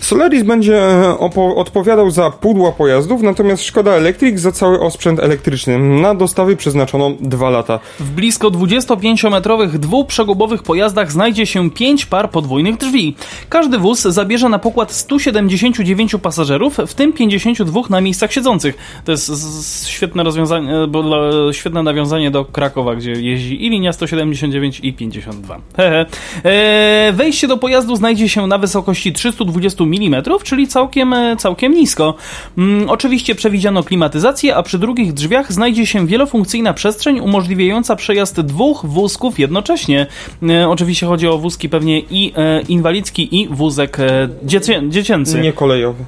Solaris będzie e, odpowiadał za pudła pojazdów, natomiast Szkoda Electric za cały osprzęt elektryczny. Na dostawy przeznaczono dwa lata. W blisko 25-metrowych dwuprzegubowych pojazdach znajdzie się 5 par podwójnych drzwi. Każdy wóz zabierze na pokład 179 pasażerów pasażerów, w tym 52 na miejscach siedzących. To jest świetne rozwiązanie, bo, świetne nawiązanie do Krakowa, gdzie jeździ i linia 179 i 52. Hehe. E, wejście do pojazdu znajdzie się na wysokości 320 mm, czyli całkiem, e, całkiem nisko. Mm, oczywiście przewidziano klimatyzację, a przy drugich drzwiach znajdzie się wielofunkcyjna przestrzeń umożliwiająca przejazd dwóch wózków jednocześnie. E, oczywiście chodzi o wózki pewnie i e, inwalidzki i wózek e, dziecię, dziecięcy. Nie kolejowy.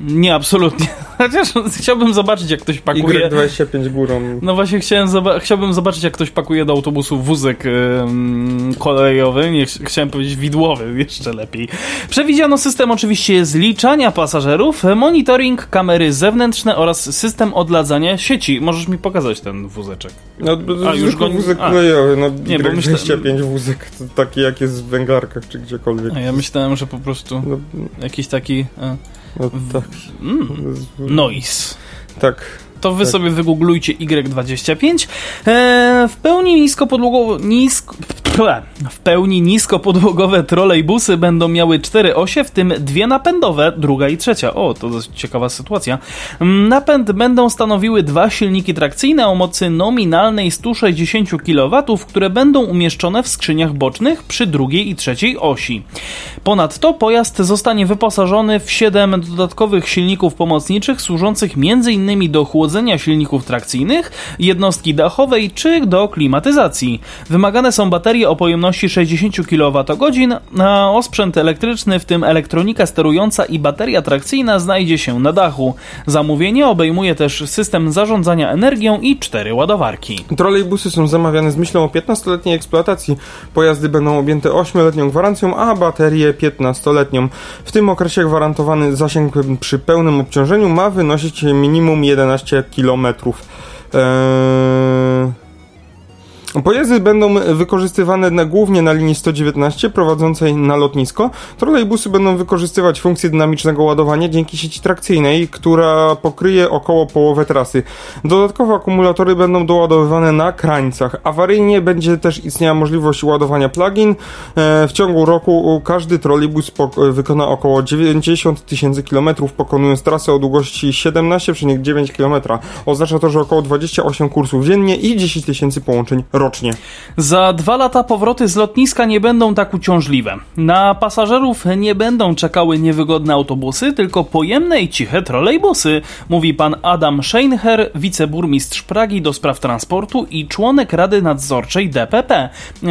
Nie, absolutnie. Chociaż chciałbym zobaczyć, jak ktoś pakuje. Y25 górą. No właśnie, chciałem zoba chciałbym zobaczyć, jak ktoś pakuje do autobusu wózek yy, kolejowy. Nie, chciałem powiedzieć widłowy, jeszcze lepiej. Przewidziano system oczywiście zliczania pasażerów, monitoring, kamery zewnętrzne oraz system odladzania sieci. Możesz mi pokazać ten wózeczek. No, A, już go... wózek A. kolejowy. No, nie, bo myślę... 25 wózek, taki jak jest w węglarkach czy gdziekolwiek. A ja myślałem, że po prostu no. jakiś taki... A... No tak. Mm. Noise. Tak. To wy tak. sobie wygooglujcie Y25. E, w pełni nisko podłogowe, nisko, w pełni niskopodłogowe trolejbusy będą miały cztery osie, w tym dwie napędowe, druga i trzecia. O, to dość ciekawa sytuacja. Mm, napęd będą stanowiły dwa silniki trakcyjne o mocy nominalnej 160 kW, które będą umieszczone w skrzyniach bocznych przy drugiej i trzeciej osi. Ponadto pojazd zostanie wyposażony w 7 dodatkowych silników pomocniczych służących m.in. do chłodzenia silników trakcyjnych, jednostki dachowej czy do klimatyzacji. Wymagane są baterie o pojemności 60 kWh, a osprzęt elektryczny, w tym elektronika sterująca i bateria trakcyjna znajdzie się na dachu. Zamówienie obejmuje też system zarządzania energią i cztery ładowarki. Trolejbusy są zamawiane z myślą o 15-letniej eksploatacji. Pojazdy będą objęte 8-letnią gwarancją, a baterie 15-letnią. W tym okresie gwarantowany zasięg przy pełnym obciążeniu ma wynosić minimum 11 km. Eee... Pojazdy będą wykorzystywane na, głównie na linii 119 prowadzącej na lotnisko. Trolejbusy będą wykorzystywać funkcję dynamicznego ładowania dzięki sieci trakcyjnej, która pokryje około połowę trasy. Dodatkowo akumulatory będą doładowywane na krańcach. Awaryjnie będzie też istniała możliwość ładowania plugin. E, w ciągu roku każdy trolejbus wykona około 90 tysięcy kilometrów, pokonując trasę o długości 17,9 km. Oznacza to, że około 28 kursów dziennie i 10 tysięcy połączeń rocznie. Za dwa lata powroty z lotniska nie będą tak uciążliwe. Na pasażerów nie będą czekały niewygodne autobusy, tylko pojemne i ciche trolejbusy, mówi pan Adam Scheinher, wiceburmistrz Pragi do spraw transportu i członek Rady Nadzorczej DPP,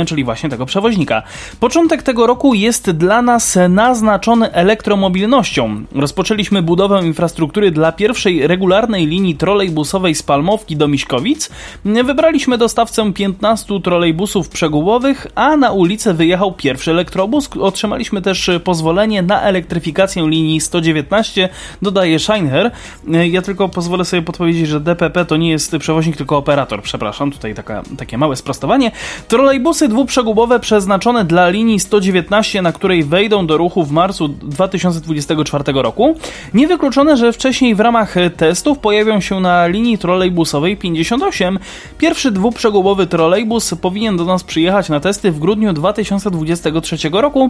czyli właśnie tego przewoźnika. Początek tego roku jest dla nas naznaczony elektromobilnością. Rozpoczęliśmy budowę infrastruktury dla pierwszej regularnej linii trolejbusowej z Palmowki do Miśkowic. Wybraliśmy dostawcę 15 15 trolejbusów przegubowych, a na ulicę wyjechał pierwszy elektrobus. Otrzymaliśmy też pozwolenie na elektryfikację linii 119, dodaje Scheinher. Ja tylko pozwolę sobie podpowiedzieć, że DPP to nie jest przewoźnik, tylko operator. Przepraszam, tutaj taka, takie małe sprostowanie. Trolejbusy dwuprzegubowe przeznaczone dla linii 119, na której wejdą do ruchu w marcu 2024 roku. Niewykluczone, że wcześniej w ramach testów pojawią się na linii trolejbusowej 58 pierwszy dwuprzegubowy trolejbus trolejbus powinien do nas przyjechać na testy w grudniu 2023 roku,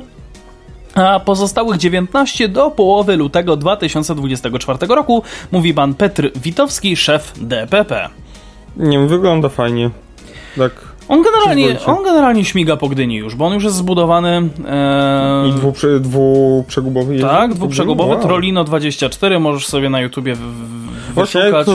a pozostałych 19 do połowy lutego 2024 roku, mówi pan Petr Witowski, szef DPP. Nie wygląda fajnie. Tak on generalnie, on generalnie śmiga po Gdyni już, bo on już jest zbudowany. E... I dwuprze, dwuprzegubowy jest? Tak, dwuprzegubowy. Wow. Trolino 24, możesz sobie na YouTubie w, w, Właśnie jak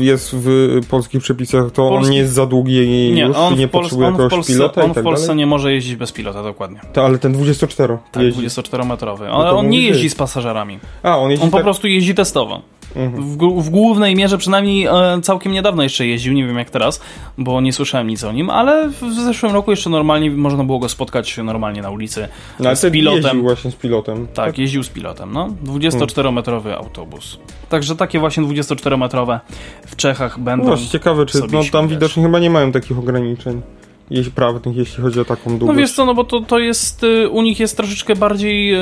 jest w polskich przepisach, to Polski... on nie jest za długi i nie, już on nie Pols potrzebuje jakiegoś Polsce, pilota On tak w Polsce dalej? nie może jeździć bez pilota, dokładnie. To, ale ten 24 Tak, 24-metrowy. Ale no on nie jeździ z pasażerami. A, on jeździ On tak... po prostu jeździ testowo. Mhm. W, w, głównej mierze przynajmniej e, całkiem niedawno jeszcze jeździł, nie wiem jak teraz, bo nie słyszałem nic o nim, ale w zeszłym roku jeszcze normalnie można było go spotkać normalnie na ulicy no, z pilotem. Jeździł właśnie z pilotem. Tak, tak. jeździł z pilotem, no. 24-metrowy autobus. Także takie właśnie 24-metrowe w Czechach będą. No, ciekawe, czy no, tam widocznie chyba nie mają takich ograniczeń jeśli prawnych, jeśli chodzi o taką długość. No wiesz co, no bo to, to jest, y, u nich jest troszeczkę bardziej,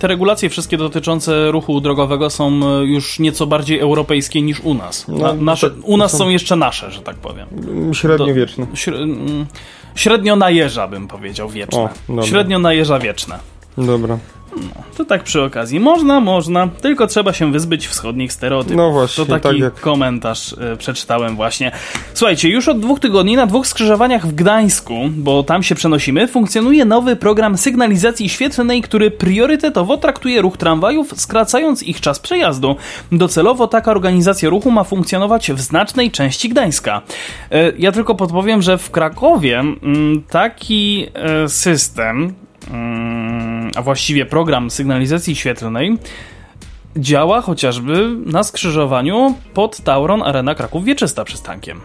te regulacje wszystkie dotyczące ruchu drogowego są y, już nieco bardziej europejskie niż u nas. No, nasze, u nas są... jeszcze nasze, że tak powiem. Średniowieczne. średnio najeża bym powiedział, wieczne. O, Średnio najeża wieczne. Dobra. No, to tak przy okazji. Można, można, tylko trzeba się wyzbyć wschodnich stereotypów. No właśnie, To taki tak jak- komentarz y, przeczytałem właśnie. Słuchajcie, już od dwóch tygodni na dwóch skrzyżowaniach w Gdańsku, bo tam się przenosimy, funkcjonuje nowy program sygnalizacji świetlnej, który priorytetowo traktuje ruch tramwajów, skracając ich czas przejazdu. Docelowo taka organizacja ruchu ma funkcjonować w znacznej części Gdańska. E, Ja tylko podpowiem, że w Krakowie mm, taki e, system, a właściwie program sygnalizacji świetlnej, działa chociażby na skrzyżowaniu pod Tauron Arena Kraków Wieczysta przystankiem.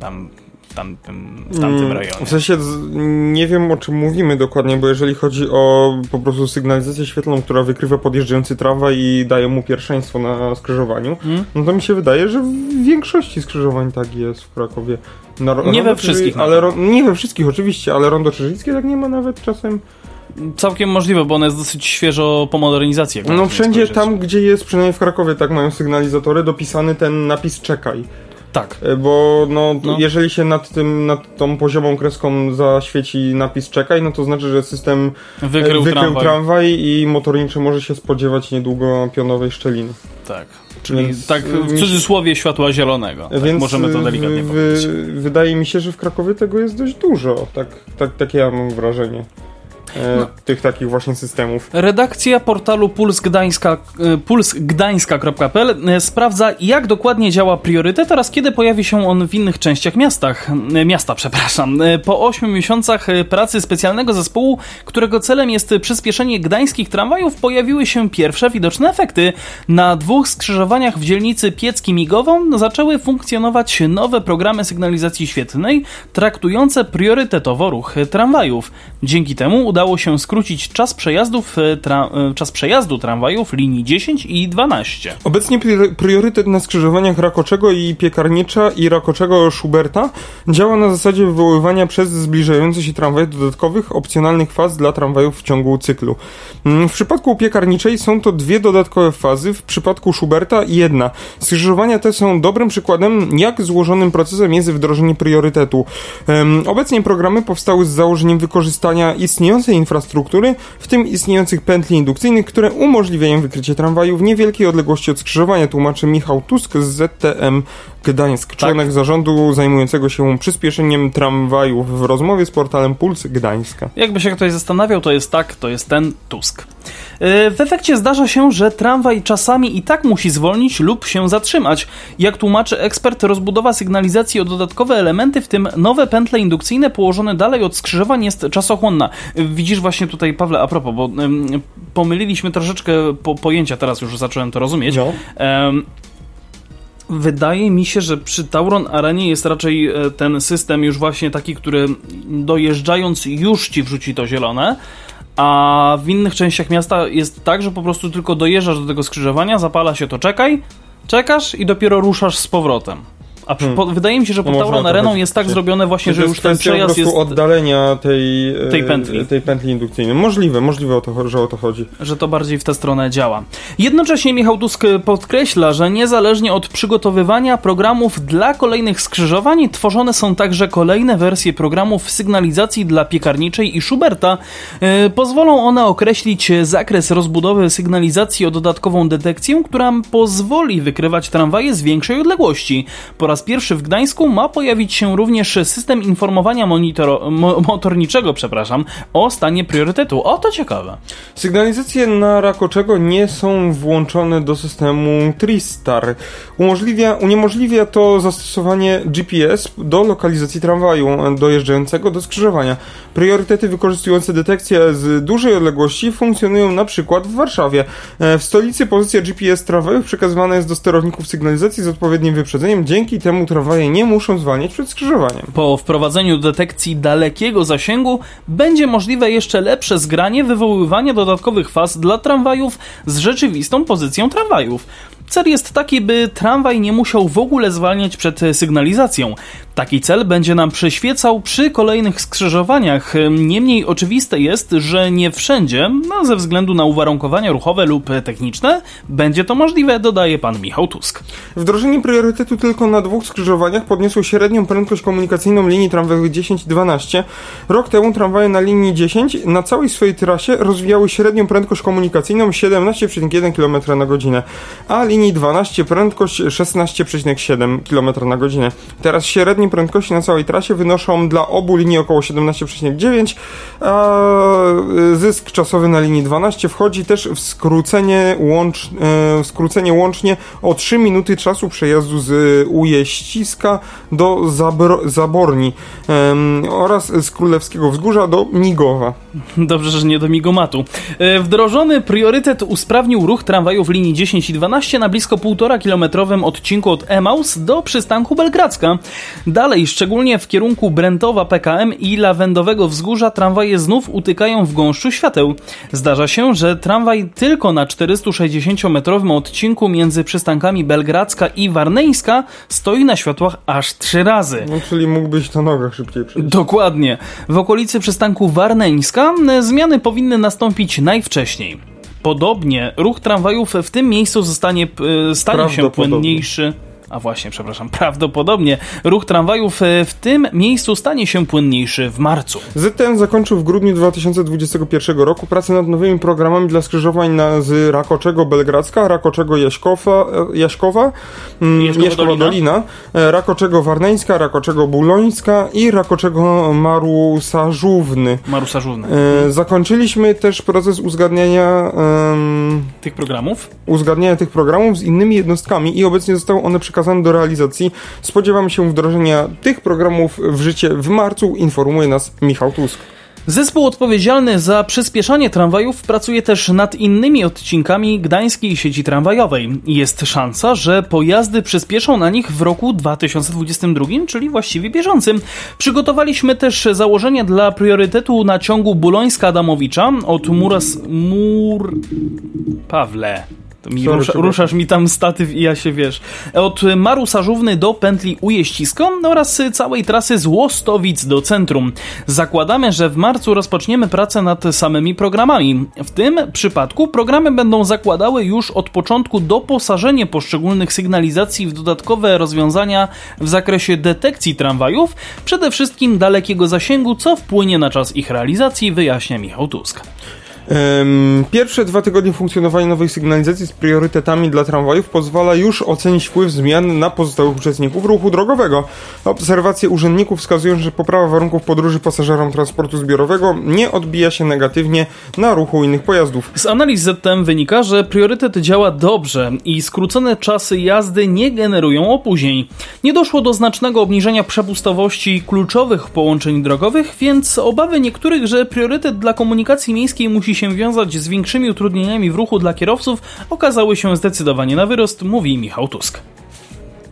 Tam, tamtym, w tamtym Mm, rejonie. W sensie nie wiem o czym mówimy dokładnie, bo jeżeli chodzi o po prostu sygnalizację świetlną, która wykrywa podjeżdżający tramwaj i daje mu pierwszeństwo na skrzyżowaniu, Hmm? no to mi się wydaje, że w większości skrzyżowań tak jest w Krakowie. Na, Nie we wszystkich ale ro, Nie we wszystkich oczywiście, ale rondo Czyżyckie tak nie ma nawet czasem. Całkiem możliwe, bo ono jest dosyć świeżo po modernizacji. No wszędzie spojrzeć. tam, gdzie jest, przynajmniej w Krakowie tak mają sygnalizatory, dopisany ten napis czekaj. Tak. E, Bo no, No. jeżeli się nad tym, nad tą poziomą kreską zaświeci napis czekaj, no to znaczy, że system Wykrył, wykrył tramwaj. tramwaj i motorniczy może się spodziewać niedługo pionowej szczeliny. Tak. Czyli Więc, tak w cudzysłowie światła zielonego. Tak, Więc możemy to delikatnie w- powiedzieć. Wydaje mi się, że w Krakowie tego jest dość dużo. Tak, tak, takie ja mam wrażenie. E, No. Tych takich właśnie systemów. Redakcja portalu Puls Gdańska, e, pulsgdańska.pl e, sprawdza, jak dokładnie działa priorytet oraz kiedy pojawi się on w innych częściach miastach, miasta. Przepraszam. Po 8 miesiącach pracy specjalnego zespołu, którego celem jest przyspieszenie gdańskich tramwajów, pojawiły się pierwsze widoczne efekty. Na dwóch skrzyżowaniach w dzielnicy Piecki-Migową zaczęły funkcjonować nowe programy sygnalizacji świetlnej, traktujące priorytetowo ruch tramwajów. Dzięki temu udało się skrócić czas przejazdów, e, tra- e, czas przejazdu tramwajów linii 10 i 12. Obecnie prior- priorytet na skrzyżowaniach Rakoczego i Piekarnicza i Rakoczego Schuberta działa na zasadzie wywoływania przez zbliżające się tramwaje dodatkowych, opcjonalnych faz dla tramwajów w ciągu cyklu. Mm, W przypadku Piekarniczej są to dwie dodatkowe fazy, w przypadku Schuberta jedna. Skrzyżowania te są dobrym przykładem, jak złożonym procesem jest wdrożenie priorytetu. Obecnie programy powstały z założeniem wykorzystania istniejącej infrastruktury, w tym istniejących pętli indukcyjnych, które umożliwiają wykrycie tramwaju w niewielkiej odległości od skrzyżowania, tłumaczy Michał Tusk z ZTM Gdańsk, członek zarządu zajmującego się przyspieszeniem tramwajów w rozmowie z portalem Puls Gdańska. Jakby się ktoś zastanawiał, to jest tak, to jest ten Tusk. Yy, W efekcie zdarza się, że tramwaj czasami i tak musi zwolnić lub się zatrzymać. Jak tłumaczy ekspert, rozbudowa sygnalizacji o dodatkowe elementy, w tym nowe pętle indukcyjne położone dalej od skrzyżowań jest czasochłonna. Widzisz właśnie tutaj, Pawle, a propos, bo pomyliliśmy troszeczkę po, pojęcia, teraz już zacząłem to rozumieć. No. Wydaje mi się, że przy Tauron Arenie jest raczej e, ten system już właśnie taki, który dojeżdżając już ci wrzuci to zielone, a w innych częściach miasta jest tak, że po prostu tylko dojeżdżasz do tego skrzyżowania, zapala się to czekaj, czekasz i dopiero ruszasz z powrotem. A przy, po, wydaje mi się, że pod No Tauron można Areną jest tak zrobione właśnie, że już ten po przejazd jest, oddalenia tej, e, Tej pętli. tej pętli indukcyjnej. Możliwe, możliwe, o to, że o to chodzi. że to bardziej w tę stronę działa. Jednocześnie Michał Tusk podkreśla, że niezależnie od przygotowywania programów dla kolejnych skrzyżowań, tworzone są także kolejne wersje programów sygnalizacji dla piekarniczej i Schuberta. E, Pozwolą one określić zakres rozbudowy sygnalizacji o dodatkową detekcję, która pozwoli wykrywać tramwaje z większej odległości. Po raz pierwszy w Gdańsku ma pojawić się również system informowania monitoro, mo, motorniczego, przepraszam, o stanie priorytetu. O, to ciekawe. Sygnalizacje na Rakoczego nie są włączone do systemu TriStar. Umożliwia, uniemożliwia to zastosowanie GPS do lokalizacji tramwaju dojeżdżającego do skrzyżowania. Priorytety wykorzystujące detekcję z dużej odległości funkcjonują na przykład w Warszawie. E, W stolicy pozycja GPS tramwajów przekazywana jest do sterowników sygnalizacji z odpowiednim wyprzedzeniem. Dzięki temu tramwaje nie muszą zwalniać przed skrzyżowaniem. Po wprowadzeniu detekcji dalekiego zasięgu będzie możliwe jeszcze lepsze zgranie wywoływania dodatkowych faz dla tramwajów z rzeczywistą pozycją tramwajów. Cel jest taki, by tramwaj nie musiał w ogóle zwalniać przed sygnalizacją. Taki cel będzie nam przyświecał przy kolejnych skrzyżowaniach. Niemniej oczywiste jest, że nie wszędzie, no, ze względu na uwarunkowania ruchowe lub techniczne, będzie to możliwe, dodaje pan Michał Tusk. Wdrożenie priorytetu tylko na dwóch skrzyżowaniach podniosło średnią prędkość komunikacyjną linii tramwajowych 10 i 12. Rok temu tramwaje na linii 10 na całej swojej trasie rozwijały średnią prędkość komunikacyjną 17,1 km na godzinę, a linii 12 prędkość 16,7 km na godzinę. Teraz średnie prędkości na całej trasie wynoszą dla obu linii około 17,9, a zysk czasowy na linii 12 wchodzi też w skrócenie, łącz, e, skrócenie łącznie o 3 minuty czasu przejazdu z Ujeściska do Zabro, Zaborni oraz z Królewskiego Wzgórza do Migowa. Dobrze, że nie do Migomatu. E, wdrożony priorytet usprawnił ruch tramwajów linii 10 i 12 na blisko 1,5 kilometrowym odcinku od Emaus do przystanku Belgradzka. Dalej, szczególnie w kierunku Brentowa PKM i Lawendowego Wzgórza tramwaje znów utykają w gąszczu świateł. Zdarza się, że tramwaj tylko na 460-metrowym odcinku między przystankami Belgradzka i Warneńska stoi na światłach aż trzy razy. No, czyli mógłbyś na nogach szybciej przejść. Dokładnie. W okolicy przystanku Warneńska zmiany powinny nastąpić najwcześniej. Podobnie ruch tramwajów w tym miejscu zostanie, e, stanie się płynniejszy. A właśnie, przepraszam, prawdopodobnie ruch tramwajów e, w tym miejscu stanie się płynniejszy w marcu. ZTM zakończył w grudniu 2021 roku pracę nad nowymi programami dla skrzyżowań na, z Rakoczego Belgradzka, Rakoczego Jaśkowa, e, Jaśkowa, mm, Jaśkowa, Jaśkowa Dolina, Dolina e, Rakoczego Warneńska, Rakoczego Bulońska i Rakoczego Marusażówny. Marusażówny. Zakończyliśmy też proces uzgadniania um, tych programów? Uzgadniania tych programów z innymi jednostkami i obecnie zostały one przekazane przekazany do realizacji. Spodziewamy się wdrożenia tych programów w życie w marcu, informuje nas Michał Tusk. Zespół odpowiedzialny za przyspieszanie tramwajów pracuje też nad innymi odcinkami gdańskiej sieci tramwajowej. Jest szansa, że pojazdy przyspieszą na nich w roku 2022, czyli właściwie bieżącym. Przygotowaliśmy też założenia dla priorytetu na ciągu Bulońska-Adamowicza od Muras... Mur... Pawle... Mi Sorry, rusza, ruszasz mi tam statyw i ja się wiesz. Od Maru Sażówny do pętli Ujeścisko oraz całej trasy z Łostowic do centrum. Zakładamy, że w marcu rozpoczniemy pracę nad samymi programami. W tym przypadku programy będą zakładały już od początku doposażenie poszczególnych sygnalizacji w dodatkowe rozwiązania w zakresie detekcji tramwajów, przede wszystkim dalekiego zasięgu, co wpłynie na czas ich realizacji, wyjaśnia Michał Tusk. Pierwsze dwa tygodnie funkcjonowania nowej sygnalizacji z priorytetami dla tramwajów pozwala już ocenić wpływ zmian na pozostałych uczestników ruchu drogowego. Obserwacje urzędników wskazują, że poprawa warunków podróży pasażerom transportu zbiorowego nie odbija się negatywnie na ruchu innych pojazdów. Z analiz ZTM wynika, że priorytet działa dobrze i skrócone czasy jazdy nie generują opóźnień. Nie doszło do znacznego obniżenia przepustowości kluczowych połączeń drogowych, więc obawy niektórych, że priorytet dla komunikacji miejskiej musi się wiązać z większymi utrudnieniami w ruchu dla kierowców, okazały się zdecydowanie na wyrost, mówi Michał Tusk.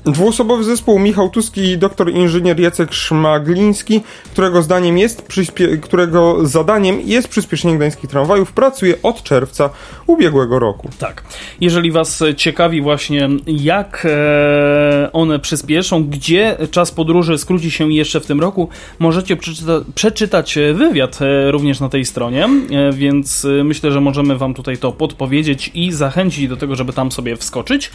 Dwuosobowy zespół Michał Tuski i doktor inżynier Jacek Szmagliński, którego zdaniem jest którego zadaniem jest przyspieszenie gdańskich tramwajów, pracuje od czerwca ubiegłego roku. Tak. Jeżeli was ciekawi właśnie jak e, one przyspieszą, gdzie czas podróży skróci się jeszcze w tym roku, możecie przeczyta przeczytać wywiad e, również na tej stronie, e, więc myślę, że możemy wam tutaj to podpowiedzieć i zachęcić do tego, żeby tam sobie wskoczyć.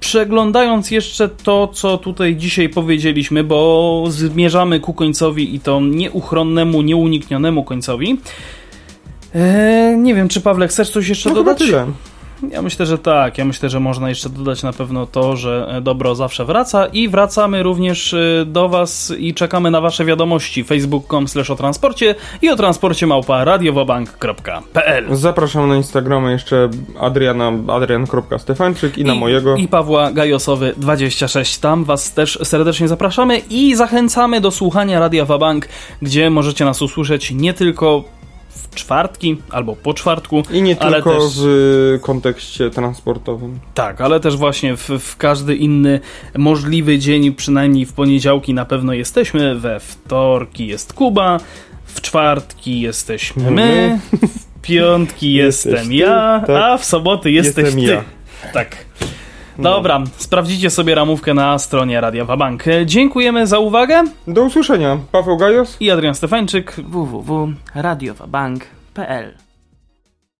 Przeglądając jeszcze to, co tutaj dzisiaj powiedzieliśmy, bo zmierzamy ku końcowi i to nieuchronnemu, nieuniknionemu końcowi. Eee, nie wiem, czy Pawle, chcesz coś jeszcze no dodać? Tyle. Ja myślę, że tak. Ja myślę, że można jeszcze dodać na pewno to, że e, dobro zawsze wraca i wracamy również e, do Was i czekamy na Wasze wiadomości facebook.com slash o transporcie i o transporcie małpa radiowobank.pl Zapraszam na Instagrama jeszcze Adriana adrian.stefanczyk i na mojego i Pawła Gajosowy 26. Tam Was też serdecznie zapraszamy i zachęcamy do słuchania Radia Wabank, gdzie możecie nas usłyszeć nie tylko w czwartki albo po czwartku. I nie tylko też, w kontekście transportowym. Tak, ale też właśnie w, w, każdy inny możliwy dzień, przynajmniej w poniedziałki na pewno jesteśmy, we wtorki jest Kuba, w czwartki jesteśmy my, w piątki jestem ja, tak? a w soboty jesteś Jestem ty. Ja. Tak. No. Dobra, sprawdzicie sobie ramówkę na stronie Radia Wabank. Dziękujemy za uwagę. Do usłyszenia. Paweł Gajos i Adrian Stefańczyk www.radiowabank.pl